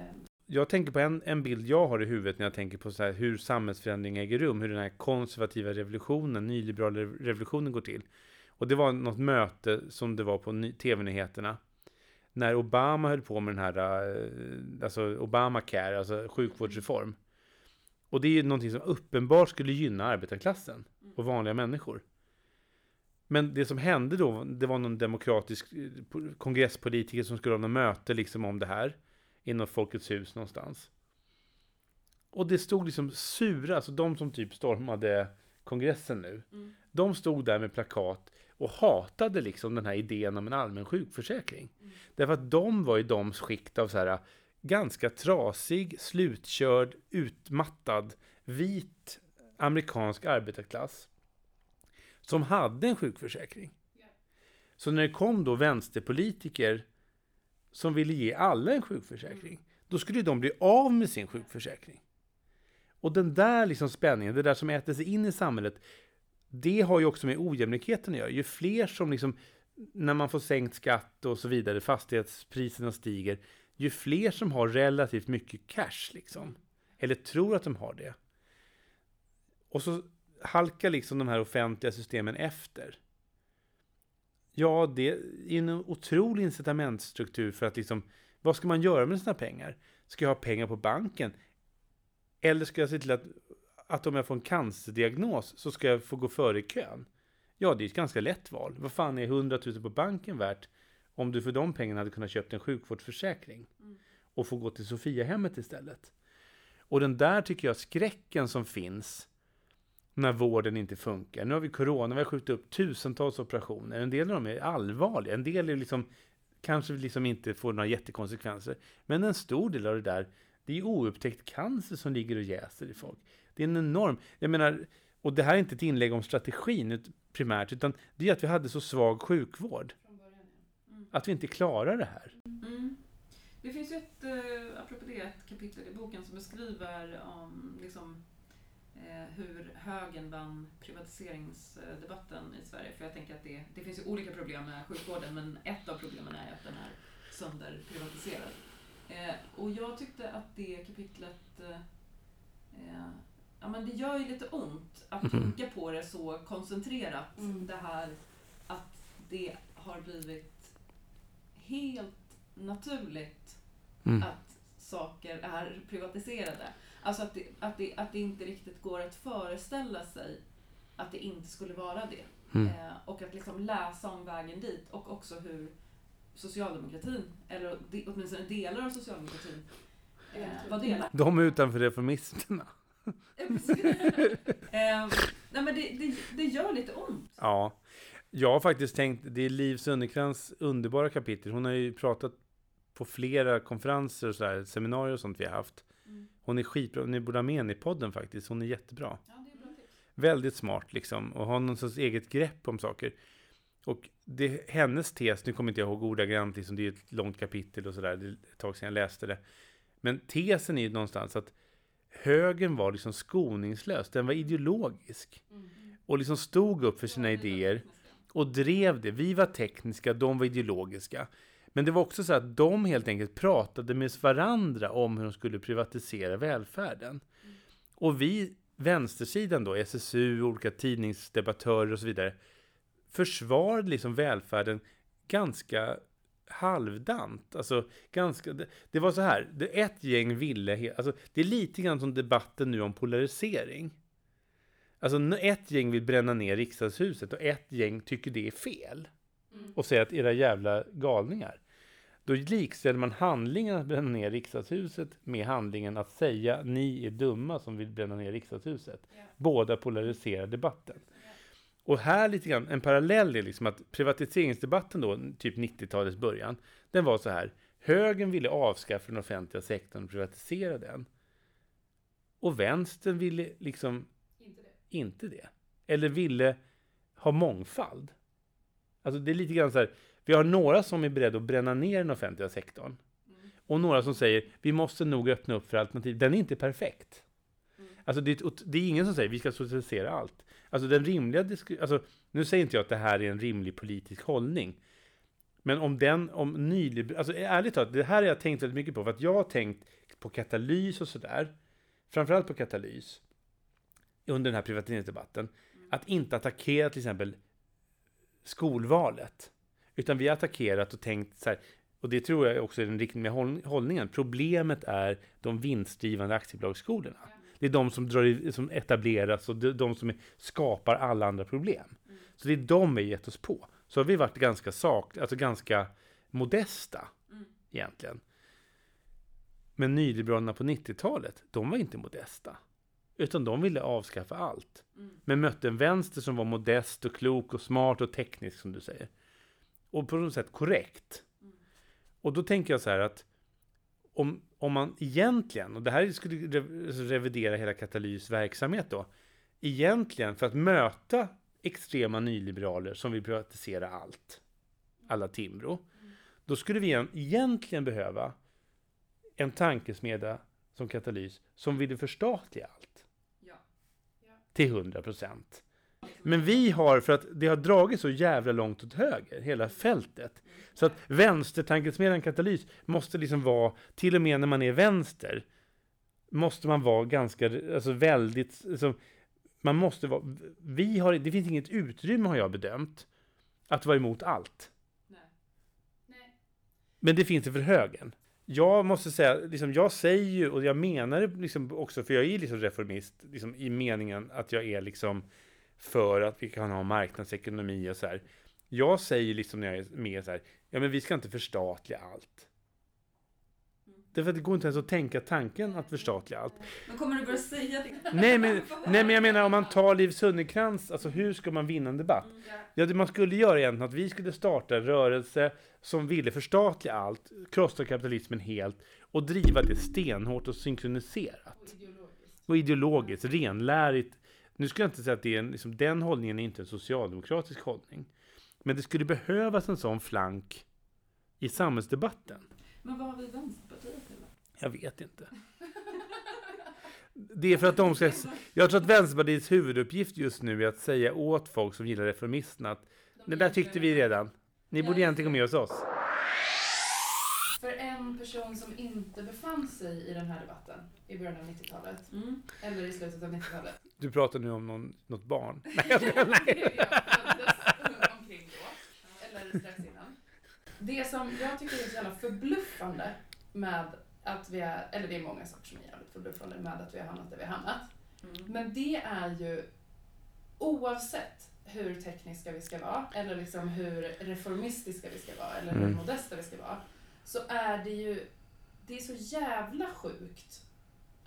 Jag tänker på en, en bild jag har i huvudet när jag tänker på så här, hur samhällsförändring äger rum, hur den här konservativa revolutionen, nyliberala rev- revolutionen går till. Och det var något möte som det var på tv-nyheterna. När Obama höll på med den här, eh, alltså Obamacare, alltså sjukvårdsreform. Och det är ju någonting som uppenbart skulle gynna arbetarklassen och vanliga människor. Men det som hände då, det var någon demokratisk eh, kongresspolitiker som skulle ha något möte liksom om det här inom Folkets hus någonstans. Och det stod liksom sura, alltså de som typ stormade kongressen nu. Mm. De stod där med plakat och hatade liksom den här idén om en allmän sjukförsäkring. Mm. Därför att de var i de skikt av så här ganska trasig, slutkörd, utmattad, vit amerikansk arbetarklass. Som hade en sjukförsäkring. Så när det kom då vänsterpolitiker som ville ge alla en sjukförsäkring, då skulle de bli av med sin sjukförsäkring. Och den där liksom spänningen, det där som äter sig in i samhället, det har ju också med ojämlikheten att göra. Ju fler som liksom, när man får sänkt skatt och så vidare, fastighetspriserna stiger, ju fler som har relativt mycket cash liksom, eller tror att de har det. Och så halkar liksom de här offentliga systemen efter. Ja, det är en otrolig incitamentstruktur för att liksom, vad ska man göra med sina pengar? Ska jag ha pengar på banken? Eller ska jag se till att, att om jag får en cancerdiagnos så ska jag få gå före i kön? Ja, det är ett ganska lätt val. Vad fan är 100 000 på banken värt om du för de pengarna hade kunnat köpt en sjukvårdsförsäkring Mm. och få gå till Sofiahemmet istället? Och den där tycker jag skräcken som finns när vården inte funkar. Nu har vi corona, vi har skjutit upp tusentals operationer. En del av dem är allvarliga, en del är liksom kanske liksom inte får några jättekonsekvenser. Men en stor del av det där, det är oupptäckt cancer som ligger och jäser i folk. Det är en enorm, jag menar, och det här är inte ett inlägg om strategin primärt, utan det är att vi hade så svag sjukvård. Mm. Att vi inte klarar det här. Mm. Det finns ju ett, eh, apropå det, ett kapitel i boken som beskriver om liksom, eh, hur högern vann privatiseringsdebatten i Sverige. För jag tänker att det, det finns ju olika problem med sjukvården men ett av problemen är att den är sönderprivatiserad. Eh, och jag tyckte att det kapitlet eh, eh, Ja men det gör ju lite ont att Mhm. tänka på det så koncentrerat. Mm. Det här att det har blivit helt naturligt Mm. att saker är privatiserade. Alltså att det, att, det, att det inte riktigt går att föreställa sig att det inte skulle vara det. Mm. Eh, och att liksom läsa om vägen dit och också hur socialdemokratin, eller de, åtminstone delar av socialdemokratin, eh, var delaktiga. De utanför reformisterna. Eh, nej men det, det, det gör lite ont. Ja, jag har faktiskt tänkt, det är Liv Sunderkrans underbara kapitel. Hon har ju pratat på flera konferenser och så här, seminarier och sånt vi har haft. Mm. Hon är skitbra, ni borde ha med henne i podden faktiskt. Hon är jättebra. Ja, det är bra. Väldigt smart liksom och har någon sorts eget grepp om saker. Och det, hennes tes, nu kommer inte jag ihåg ordagrant, liksom, det är ett långt kapitel och sådär, det är ett tag sedan jag läste det. Men tesen är ju någonstans att högern var liksom skoningslös, den var ideologisk. Mm. Och liksom stod upp för sina idéer och drev det. Vi var tekniska, de var ideologiska. Men det var också så att de helt enkelt pratade med varandra om hur de skulle privatisera välfärden. Och vi, vänstersidan då, SSU, olika tidningsdebattörer och så vidare, försvarade liksom välfärden ganska halvdant. Alltså, ganska, det, det var så här, det, ett gäng ville, alltså, det är lite grann som debatten nu om polarisering. Alltså ett gäng vill bränna ner riksdagshuset och ett gäng tycker det är fel. Mm. Och säger att era jävla galningar. Då likställer man handlingen att bränna ner riksdagshuset med handlingen att säga ni är dumma som vill bränna ner riksdagshuset. Båda polariserar debatten. Och här lite grann, en parallell är liksom att privatiseringsdebatten då, typ 90-talets början, den var så här. Högern ville avskaffa den offentliga sektorn och privatisera den. Och vänstern ville liksom Inte det. inte det. Eller ville ha mångfald. Alltså det är lite grann så här, vi har några som är beredda att bränna ner den offentliga sektorn. Mm. Och några som säger, vi måste nog öppna upp för alternativ. Den är inte perfekt. Mm. Alltså det, det är ingen som säger, vi ska socialisera allt. Alltså den rimliga alltså nu säger inte jag att det här är en rimlig politisk hållning. Men om den, om nyliber... Alltså ärligt talat, det här har jag tänkt väldigt mycket på. För att jag har tänkt på katalys och sådär. Framförallt på katalys. Under den här privatiseringsdebatten. Att inte attackera till exempel skolvalet. Utan vi har attackerat och tänkt så här. Och det tror jag också är den riktiga hållningen. Problemet är de vinstdrivande aktiebolagsskolorna. Det är de som, drar, som etableras och de som skapar alla andra problem. Så det är de vi har gett oss på. Så har vi varit ganska sak, alltså ganska modesta Mm. egentligen. Men nyliberalerna på 90-talet, de var inte modesta. Utan de ville avskaffa allt. Mm. Men mötte en vänster som var modest och klok och smart och teknisk som du säger. Och på något sätt korrekt. Mm. Och då tänker jag så här att om, om man egentligen, och det här skulle re- revidera hela Katalys verksamhet då. Egentligen för att möta extrema nyliberaler som vill privatisera allt. Alla Timbro. Då skulle vi igen- egentligen behöva en tankesmedja som Katalys som ville förstatliga allt Ja. till 100 procent. Men vi har, för att det har dragit så jävla långt åt höger, hela fältet. Så att vänstertankesmedjan Katalys måste liksom vara, till och med när man är vänster, måste man vara ganska, alltså väldigt, alltså, man måste vara, vi har, det finns inget utrymme har jag bedömt, att vara emot allt. Nej. Nej. Men det finns det för högern. Jag måste säga, liksom, jag säger ju, och jag menar det liksom också, för jag är liksom reformist, liksom, i meningen att jag är liksom för att vi kan ha marknadsekonomi och så här. Jag säger liksom när jag är med så här, ja men vi ska inte förstatliga allt. Därför att det går inte ens att tänka tanken att förstatliga allt. Men kommer du börja säga det? Nej men, nej men jag menar om man tar Liv Sunnekrantz, alltså hur ska man vinna en debatt? Mm, ja. Det man skulle göra egentligen att vi skulle starta en rörelse som ville förstatliga allt, krossa kapitalismen helt och driva det stenhårt och synkroniserat. Och ideologiskt, renlärigt. Nu ska jag inte säga att det är en, liksom, den hållningen är inte en socialdemokratisk hållning. Men det skulle behövas en sån flank i samhällsdebatten. Men vad har vi Vänsterpartiet till? Jag vet inte. Det är för att de ska... Jag tror att Vänsterpartiets huvuduppgift just nu är att säga åt folk som gillar reformisterna att De det där tyckte vi redan. Ni borde egentligen gå med hos oss. För en person som inte befann sig i den här debatten i början av 90-talet, Mm. eller i slutet av 90-talet. Du pratar nu om någon, något barn. Nej, jag skojar. Nej. omkring då, eller strax innan. Det som jag tycker är så jävla förbluffande med att vi är, eller det är många saker som är jävligt förbluffande med att vi har hamnat där vi har hamnat. Mm. Men det är ju oavsett hur tekniska vi ska vara, eller liksom hur reformistiska vi ska vara, eller hur Mm. modesta vi ska vara, så är det ju det är så jävla sjukt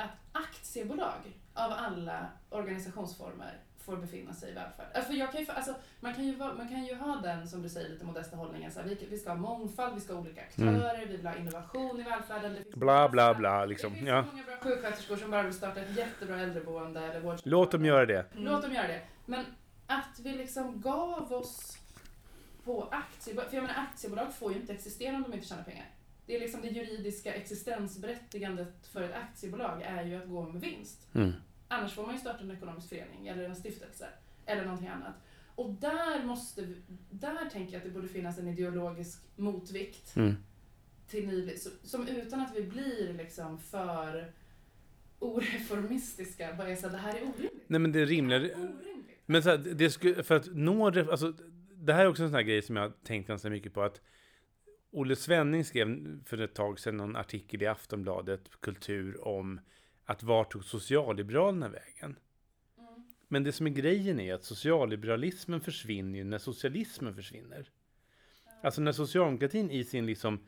att aktiebolag av alla organisationsformer får befinna sig i välfärd. Alltså, för jag kan ju, alltså, man, kan ju, man kan ju ha den, som du säger, lite modesta hållningen. Så här, vi, vi ska ha mångfald, vi ska ha olika aktörer, vi vill ha innovation i välfärden. Mm. Bla bla bla liksom. Det finns Ja. många bra sjuksköterskor som bara vill starta ett jättebra äldreboende eller vård. Låt dem göra det. Mm. Låt dem göra det. Men att vi liksom gav oss på aktiebolag, för jag menar aktiebolag får ju inte existera om de inte tjänar pengar. Det är liksom det juridiska existensberättigandet för ett aktiebolag är ju att gå med vinst. Mm. Annars får man ju starta en ekonomisk förening eller en stiftelse eller någonting annat. Och där måste vi, där tänker jag att det borde finnas en ideologisk motvikt Mm. till ny, som utan att vi blir liksom för oreformistiska bara här, det här är orimligt. Nej men det är Det orimligt. Men så här, det skulle, för att nå, alltså, det här är också en sån här grej som jag har tänkt ganska mycket på att Olle Svenning skrev för ett tag sedan någon artikel i Aftonbladet Kultur om att vart tog socialliberalerna vägen? Mm. Men det som är grejen är att socialliberalismen försvinner när socialismen försvinner. Alltså när socialdemokratin i sin liksom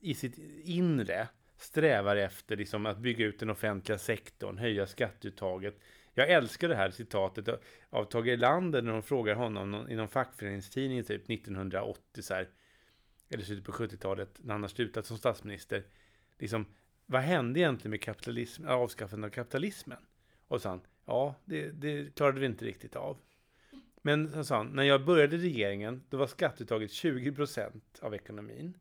i sitt inre strävar efter liksom att bygga ut den offentliga sektorn, höja skatteuttaget. Jag älskar det här citatet av- Tage Erlander när de frågar honom i någon fackföreningstidning typ 1980 så här, eller slutet på 70-talet när han har slutat som statsminister. Liksom, vad hände egentligen med kapitalism, äh, avskaffandet av kapitalismen? Och så han, ja, det, det klarade vi inte riktigt av. Men så sa han, när jag började regeringen, då var skatteuttaget 20% av ekonomin.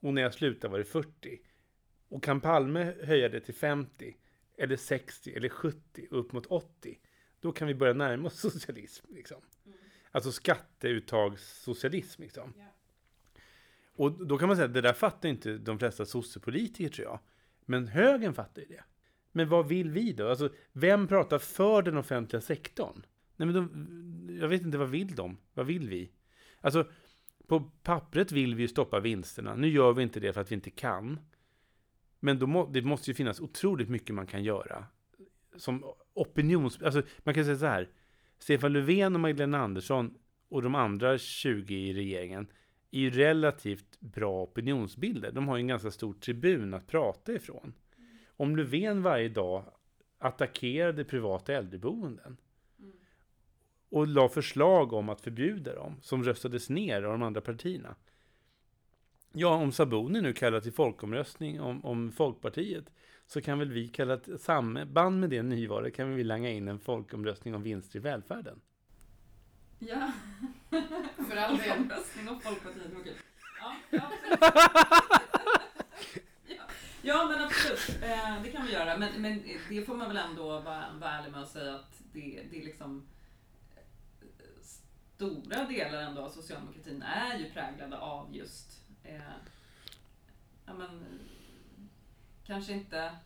Och när jag slutade var det 40. Och kan Palme höja det till 50, eller 60, eller 70, upp mot 80, då kan vi börja närma oss socialism. Liksom. Alltså skatteuttagssocialism. Liksom. Ja. Och då kan man säga att det där fattar inte de flesta sossepolitiker tror jag. Men högern fattar ju det. Men vad vill vi då? Alltså, vem pratar för den offentliga sektorn? Nej, men de, jag vet inte, vad vill de? Vad vill vi? Alltså, på pappret vill vi ju stoppa vinsterna. Nu gör vi inte det för att vi inte kan. Men då må, det måste ju finnas otroligt mycket man kan göra. Som opinions... Alltså, man kan säga så här. Stefan Löfven och Magdalena Andersson och de andra 20 i regeringen är ju relativt bra opinionsbilder. De har ju en ganska stor tribun att prata ifrån. Om Löfven varje dag attackerade privata äldreboenden och la förslag om att förbjuda dem, som röstades ner av de andra partierna. Ja, om Sabuni nu kallar till folkomröstning om, om Folkpartiet, så kan väl vi kalla ett samband med det nyvalet, kan vi langa in en folkomröstning om vinster i välfärden. Ja. För all del. Omröstning om Folkpartiet, okej. Ja, ja, ja. ja, men absolut. Eh, det kan vi göra. Men, men det får man väl ändå vara, vara ärlig med att säga att det, det är liksom eh, stora delar ändå av socialdemokratin är ju präglade av just eh, ja, men, kanske inte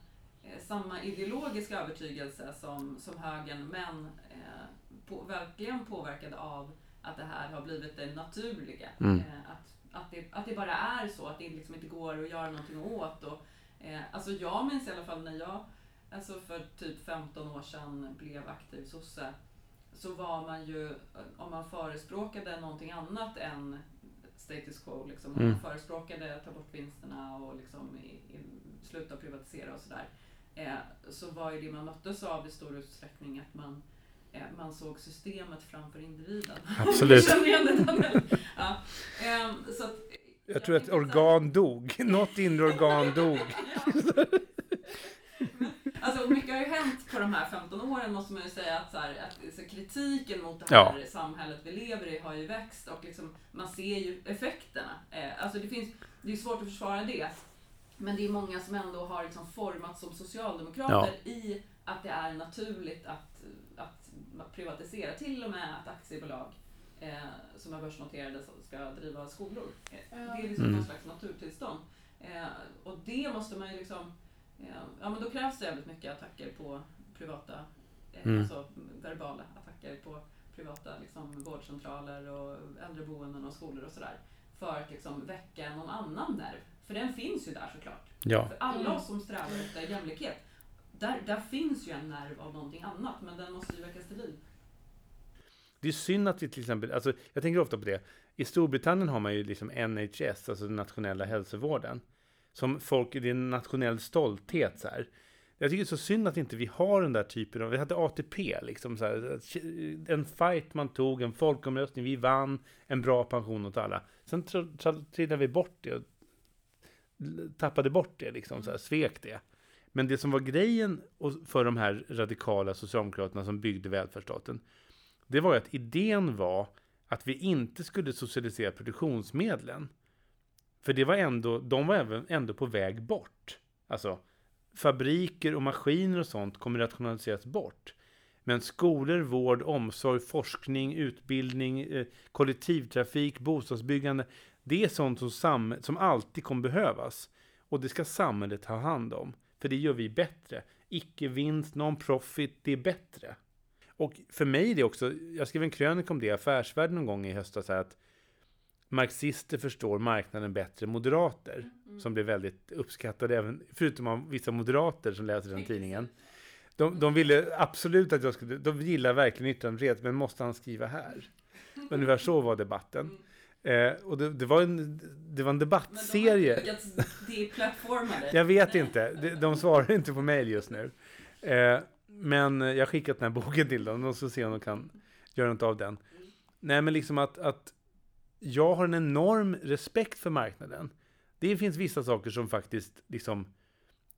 eh, samma ideologiska övertygelse som, som högern men eh, på, verkligen påverkade av att det här har blivit det naturliga. Mm. Eh, att, att, det, att det bara är så, att det liksom inte går att göra någonting åt. Och, eh, alltså jag minns i alla fall när jag alltså för typ 15 år sedan blev aktiv sosse så var man ju, om man förespråkade någonting annat än status quo, liksom, om Mm. man förespråkade ta bort vinsterna och liksom i, i, sluta privatisera och sådär, eh, så var ju det man möttes av i stor utsträckning att man eh, man såg systemet framför individen. Absolut. Känner igen det Daniel? ja. ehm, så att, Jag tror att tänker så här- organ dog. Något inre organ dog. Alltså mycket har ju hänt på de här 15 åren måste man ju säga att, så här, att så kritiken mot det här Ja. samhället vi lever i har ju växt och liksom, man ser ju effekterna. Eh, alltså det, finns, det är svårt att försvara det. Men det är många som ändå har liksom formats som socialdemokrater i att det är naturligt att, att privatisera. Till och med att aktiebolag eh, som är börsnoterade ska driva skolor. Eh. Det är liksom Mm. någon slags naturtillstånd. Eh, och det måste man ju liksom Ja, ja men då krävs det jävligt mycket attacker på privata, eh, Mm. alltså verbala attacker på privata liksom, vårdcentraler och äldreboenden och skolor och sådär. För att liksom väcka någon annan nerv. För den finns ju där såklart. Ja. För alla Mm. oss som strävar efter jämlikhet, där, där finns ju en nerv av någonting annat men den måste ju väckas till liv. Det är synd att vi till exempel, alltså jag tänker ofta på det. I Storbritannien har man ju liksom NHS, alltså den nationella hälsovården. Som folk, det är en nationell stolthet så här. Jag tycker det är så synd att inte vi har den där typen av, vi hade ATP liksom så här, en fight man tog, en folkomröstning, vi vann, en bra pension åt alla. Sen trillade vi bort det och tappade bort det liksom, så här, svek det. Men det som var grejen för de här radikala socialdemokraterna som byggde välfärdsstaten, det var ju att idén var att vi inte skulle socialisera produktionsmedlen. För det var ändå, de var även, ändå på väg bort. Alltså, fabriker och maskiner och sånt kommer rationaliseras bort. Men skolor, vård, omsorg, forskning, utbildning, eh, kollektivtrafik, bostadsbyggande, det är sånt som, sam- som alltid kommer behövas. Och det ska samhället ta hand om. För det gör vi bättre. Icke-vinst, non-profit, det är bättre. Och för mig är det också, jag skrev en krönika om det i Affärsvärlden någon gång i höstas, här att marxister förstår marknaden bättre än moderater. Som blev väldigt uppskattade, även, förutom av vissa moderater som läser den tidningen. De, de ville absolut att jag skulle, de gillar verkligen yttrandefrihet, men måste han skriva här? Ungefär så var debatten. Eh, och det, det, var en, det var en Men de har debattserie. Jag vet inte, de, de svarar inte på mejl just nu. Eh, men jag har skickat den här boken till dem. De ska se om de kan göra något av den. Nej, men liksom att, att jag har en enorm respekt för marknaden. Det finns vissa saker som faktiskt liksom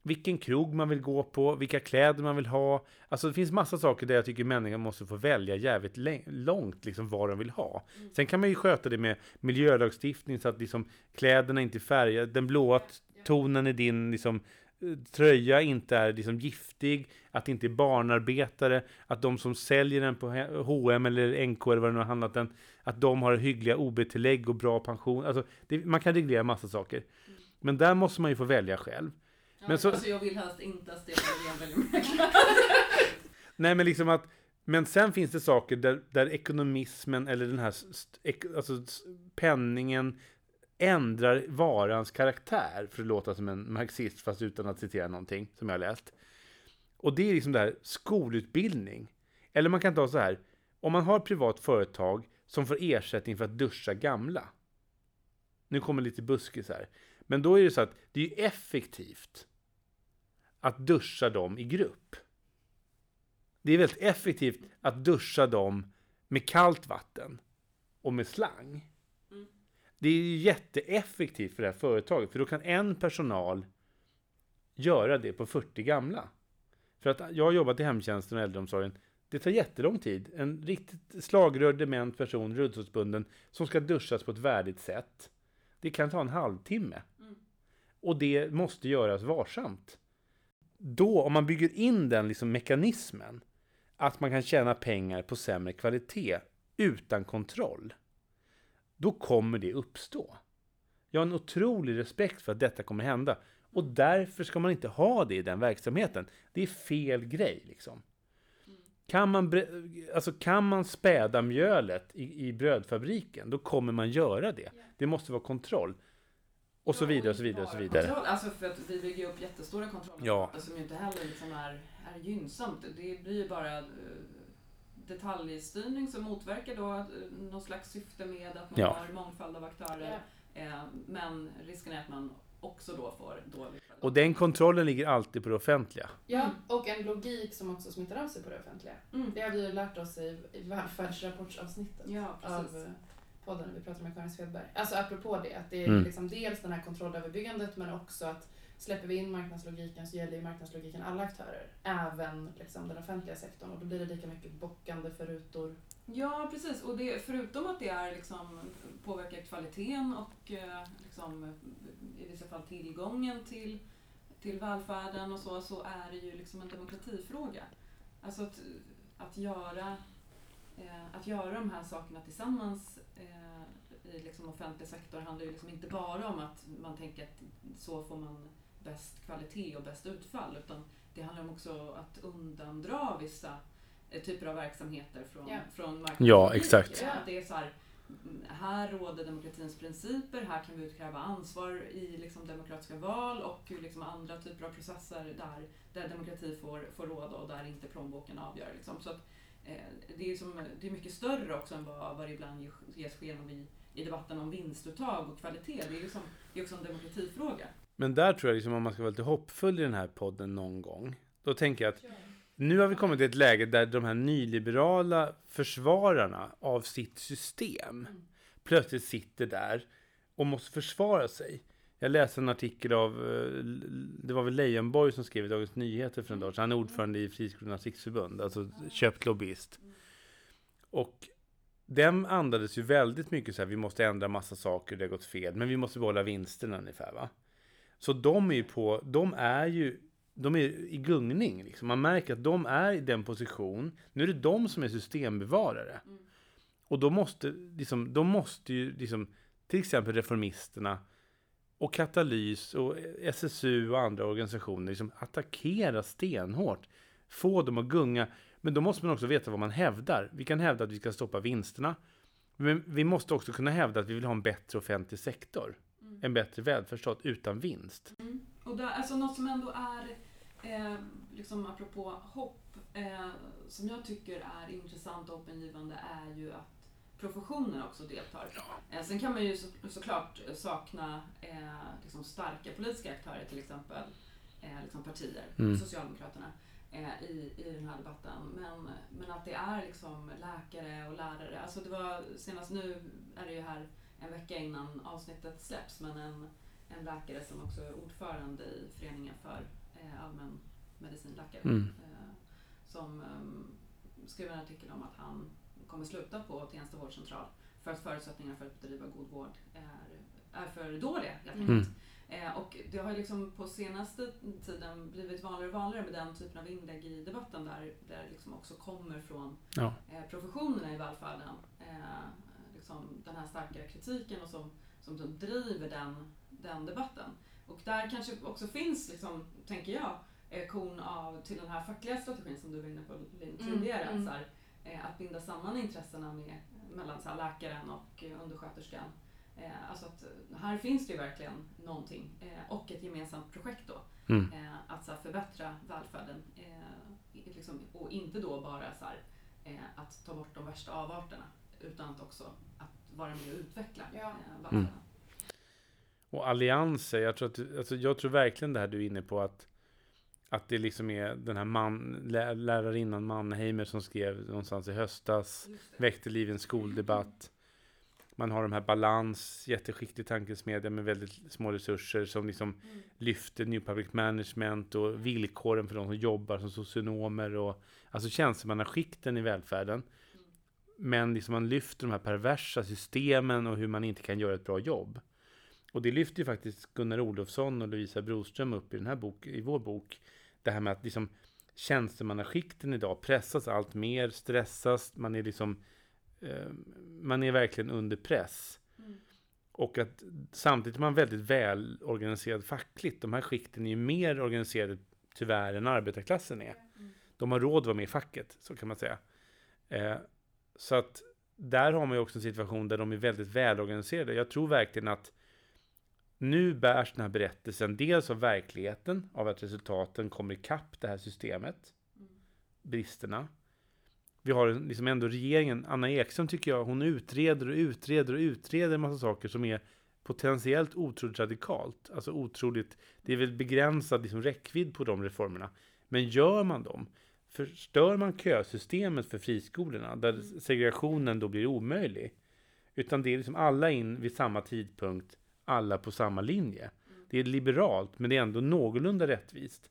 vilken krog man vill gå på, vilka kläder man vill ha. Alltså det finns massa saker där jag tycker människan måste få välja jävligt långt liksom vad de vill ha. Mm. Sen kan man ju sköta det med miljölagstiftning så att liksom kläderna inte är färgade, den blåa tonen i din liksom, eh, tröja inte är liksom giftig, att det inte är barnarbetare, att de som säljer den på H&M eller NK eller vad det nu har handlat den, att de har hyggliga OB-tillägg och bra pension. Alltså, det, man kan reglera massa saker. Mm. Men där måste man ju få välja själv. Ja, Men så- alltså jag vill helst inte att Stefan Löfven väljer mig. Nej, men liksom att men sen finns det saker där, där ekonomismen eller den här alltså, penningen ändrar varans karaktär, för att låta som en marxist, fast utan att citera någonting som jag har läst. Och det är liksom det här skolutbildning. Eller man kan ta så här, om man har ett privat företag som får ersättning för att duscha gamla. Nu kommer lite buskis här. Men då är det så att det är effektivt att duscha dem i grupp. Det är väldigt effektivt att duscha dem med kallt vatten och med slang. Mm. Det är jätteeffektivt för det här företaget, för då kan en personal göra det på 40 gamla. För att jag har jobbat i hemtjänsten och äldreomsorgen. Det tar jättelång tid. En riktigt slagrörd, dement person, rullstolsbunden, som ska duschas på ett värdigt sätt. Det kan ta en halvtimme. Mm. Och det måste göras varsamt. Då, om man bygger in den liksom mekanismen, att man kan tjäna pengar på sämre kvalitet utan kontroll, då kommer det uppstå. Jag har en otrolig respekt för att detta kommer hända. Och därför ska man inte ha det i den verksamheten. Det är fel grej liksom. Kan man, alltså, kan man späda mjölet i, i brödfabriken, då kommer man göra det. Det måste vara kontroll. Och så vidare, och så vidare, och så vidare. Kontroll, alltså för att vi bygger upp jättestora kontroller Ja. som ju inte heller liksom är, är gynnsamt. Det blir ju bara eh, detaljstyrning som motverkar då eh, någon slags syfte med att man Ja. har mångfald av aktörer. Eh, men risken är att man också då får dålig kvalitet. Och den kontrollen ligger alltid på det offentliga. Ja, Mm. och en logik som också smittar av sig på det offentliga. Mm. Det har vi ju lärt oss i, i välfärdsrapportsavsnittet Ja, av precis. eh, podden när vi pratar med Karin Svedberg. Alltså apropå det, att det är Mm. liksom dels den här kontrollöverbyggandet men också att släpper vi in marknadslogiken så gäller ju marknadslogiken alla aktörer, även liksom den offentliga sektorn och då blir det lika mycket bockande för rutor. Ja, precis. Och det, förutom att det är liksom, påverkar kvaliteten och eh, liksom, i vissa fall tillgången till, till välfärden och så, så är det ju liksom en demokratifråga. Alltså att, att, göra, eh, att göra de här sakerna tillsammans i liksom offentlig sektor handlar ju liksom inte bara om att man tänker att så får man bäst kvalitet och bäst utfall, utan det handlar om också att undandra vissa eh, typer av verksamheter från, Ja. från marknaden. Ja, exakt. Ja, att det är så här, mm, här råder demokratins principer, här kan vi utkräva ansvar i liksom demokratiska val och liksom andra typer av processer där, där demokrati får, får råda och där inte plånboken avgör. Liksom. Så att, eh, det, är som, det är mycket större också än vad, vad det ibland ges- ges sken av i, i debatten om vinstuttag och kvalitet. Det är, liksom, det är också en demokratifråga. Men där tror jag, liksom, om man ska vara lite hoppfull i den här podden någon gång, då tänker jag att nu har vi kommit till ett läge där de här nyliberala försvararna av sitt system Mm. plötsligt sitter där och måste försvara sig. Jag läste en artikel av, eh, det var väl Leijonborg som skrev i Dagens Nyheter för en dag sedan. Han är ordförande i Friskolornas riksförbund, alltså köpt lobbyist. Och den andades ju väldigt mycket så här, vi måste ändra massa saker, det har gått fel, men vi måste behålla vinsterna ungefär va. Så de är ju på, de är ju, de är i gungning liksom. Man märker att de är i den position, nu är det de som är systembevarare. Mm. Och då måste, liksom, de måste ju liksom, till exempel Reformisterna och Katalys och SSU och andra organisationer liksom attackera stenhårt. Få dem att gunga. Men då måste man också veta vad man hävdar. Vi kan hävda att vi ska stoppa vinsterna. Men vi måste också kunna hävda att vi vill ha en bättre offentlig sektor. Mm. En bättre välfärdsstat utan vinst. Mm. Och där, alltså något som ändå är, eh, liksom apropå hopp, eh, som jag tycker är intressant och hoppingivande är ju att professionen också deltar. Eh, sen kan man ju så, såklart sakna eh, liksom starka politiska aktörer, till exempel eh, liksom partier, Mm. Socialdemokraterna. eh, i, i den här debatten. Men, men att det är liksom läkare och lärare. Alltså det var senast nu är det ju här en vecka innan avsnittet släpps men en, en läkare som också är ordförande i Föreningen för eh, allmän medicinläkare Mm. eh, som eh, skrev en artikel om att han kommer sluta på Tensta vårdcentral för att förutsättningarna för att bedriva god vård är, är för dåliga helt Mm. enkelt. Eh, och det har ju liksom på senaste tiden blivit vanligare och vanligare med den typen av inlägg i debatten där där det liksom också kommer från Ja. eh, professionerna i välfärden. Eh, liksom den här starka kritiken och som, som då driver den, den debatten. Och där kanske också finns, liksom, tänker jag, korn av till den här fackliga strategin som du var inne på Linn, Mm, tidigare. mm. Så här, att binda samman intressena med, mellan så här, läkaren och eh, undersköterskan. Eh, alltså att eh, här finns det ju verkligen någonting eh, och ett gemensamt projekt då. Mm. Eh, att så här, förbättra välfärden eh, liksom, och inte då bara så här, eh, att ta bort de värsta avarterna utan att också att vara med och utveckla Ja. eh, välfärden. Mm. Och allianser, jag tror, att, alltså jag tror verkligen det här du är inne på att att det liksom är den här man, lä, lärarinnan Mannheimer som skrev någonstans i höstas, väckte liv i en skoldebatt. Man har de här balans, jätteskicklig tankesmedja med väldigt små resurser som liksom Mm. lyfter New Public Management och villkoren för de som jobbar som socionomer och alltså tjänstemannaskikten i välfärden. Men liksom man lyfter de här perversa systemen och hur man inte kan göra ett bra jobb. Och det lyfter ju faktiskt Gunnar Olofsson och Lovisa Broström upp i den här bok, i vår bok. Det här med att liksom tjänstemannaskikten idag pressas allt mer, stressas, man är liksom eh, man är verkligen under press. Mm. Och att samtidigt är man väldigt välorganiserad fackligt. De här skikten är ju mer organiserade tyvärr än arbetarklassen är. Mm. De har råd att vara med i facket, så kan man säga. Eh, så att där har man ju också en situation där de är väldigt välorganiserade. Jag tror verkligen att nu bärs den här berättelsen dels av verkligheten, av att resultaten kommer ikapp det här systemet, Mm. bristerna. Vi har liksom ändå regeringen, Anna Ekström tycker jag, hon utreder och utreder och utreder en massa saker som är potentiellt otroligt radikalt. Alltså otroligt, det är väl begränsad liksom räckvidd på de reformerna. Men gör man dem, förstör man kösystemet för friskolorna, där segregationen då blir omöjlig. Utan det är liksom alla in vid samma tidpunkt, alla på samma linje. Det är liberalt, men det är ändå någorlunda rättvist.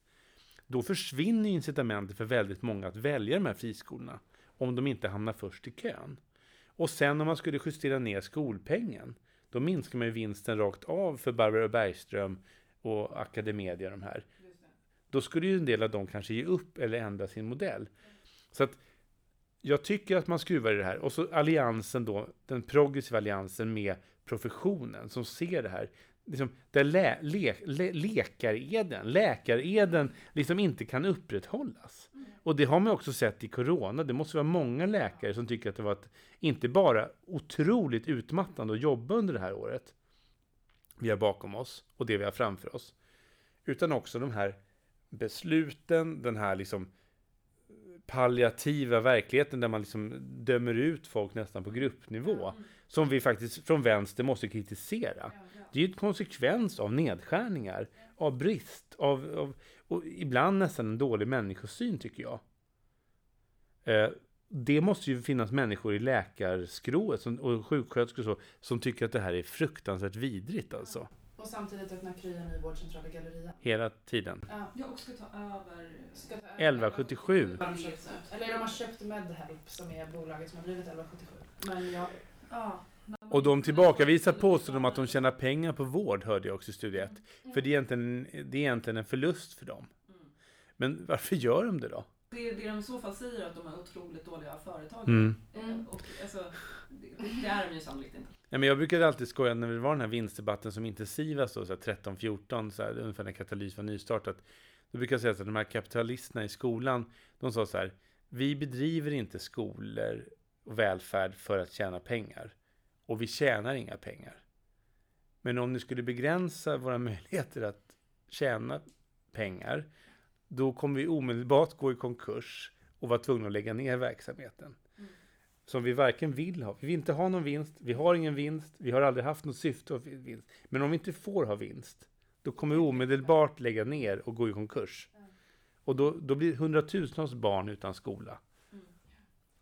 Då försvinner incitamentet för väldigt många att välja de här friskolorna, om de inte hamnar först i kön. Och sen om man skulle justera ner skolpengen, då minskar man ju vinsten rakt av för Barbara Bergström och Academedia, de här. Då skulle ju en del av dem kanske ge upp eller ändra sin modell. Så att jag tycker att man skruvar i det här. Och så alliansen då, den progressiva alliansen med professionen som ser det här. Liksom, där lä, le, le, lekareden, läkareden liksom inte kan upprätthållas. Och det har man också sett i corona. Det måste vara många läkare som tycker att det var ett, inte bara otroligt utmattande att jobba under det här året vi har bakom oss och det vi har framför oss. Utan också de här besluten, den här liksom palliativa verkligheten där man liksom dömer ut folk nästan på gruppnivå. Mm. Som vi faktiskt från vänster måste kritisera. Det är ju en konsekvens av nedskärningar, av brist, av, av och ibland nästan en dålig människosyn tycker jag. Eh, det måste ju finnas människor i läkarskrået som, och sjuksköterskor och så, som tycker att det här är fruktansvärt vidrigt alltså. Och samtidigt öppnar Kry en ny vårdcentral i Galleria. Hela tiden. Ja. Ja, och ska ta över... Ska ta över 1177. Har de köpt nu? Eller de har köpt Medhelp som är bolaget som har drivit 1177. Men jag, Ja. Och de tillbakavisar påståenden om att de tjänar pengar på vård, hörde jag också i studie 1. För det är, egentligen, det är egentligen en förlust för dem. Men varför gör de det då? Det, det de i så fall säger är att de är otroligt dåliga företag. Mm. Eh, Och, alltså, det, är de ju sannolikt inte. Ja, men jag brukade alltid skoja när det var den här vinstdebatten som intensivast då, så här 13-14, så här, ungefär när Katalys var nystartat. Då brukar jag säga att de här kapitalisterna i skolan, de sa så här, vi bedriver inte skolor och välfärd för att tjäna pengar. Och vi tjänar inga pengar. Men om ni skulle begränsa våra möjligheter att tjäna pengar, då kommer vi omedelbart gå i konkurs och vara tvungna att lägga ner verksamheten. Mm. Som vi varken vill ha. Vi vill inte ha någon vinst, vi har ingen vinst, vi har aldrig haft något syfte av vinst. Men om vi inte får ha vinst, då kommer vi omedelbart lägga ner och gå i konkurs. Mm. Och då, då blir hundratusentals barn utan skola.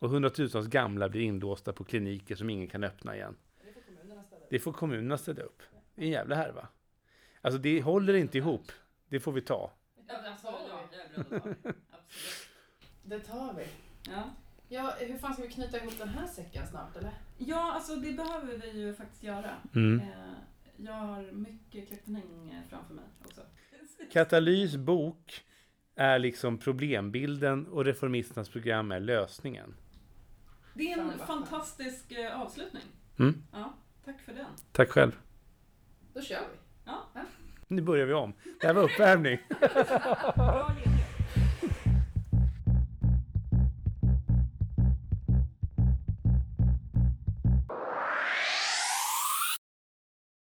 Och hundratusentals gamla blir inlåsta på kliniker som ingen kan öppna igen. Det får kommunerna ställa upp. Det får kommunerna ställa upp. Det är en jävla härva. Alltså det håller inte ihop. Det får vi ta. Ja, alltså, ja, det. Absolut. Det tar vi. Ja. Ja, hur fan ska vi knyta ihop den här säcken snart eller? ja, alltså det behöver vi ju faktiskt göra. Mm. Eh, jag har mycket klippning eh, framför mig också. Katalys bok är liksom problembilden och Reformisternas program är lösningen. Det är en fantastisk eh, avslutning. Mm. Ja, tack för den. Tack själv. Då kör vi. Nu börjar vi om. Det här var uppvärmning. Bra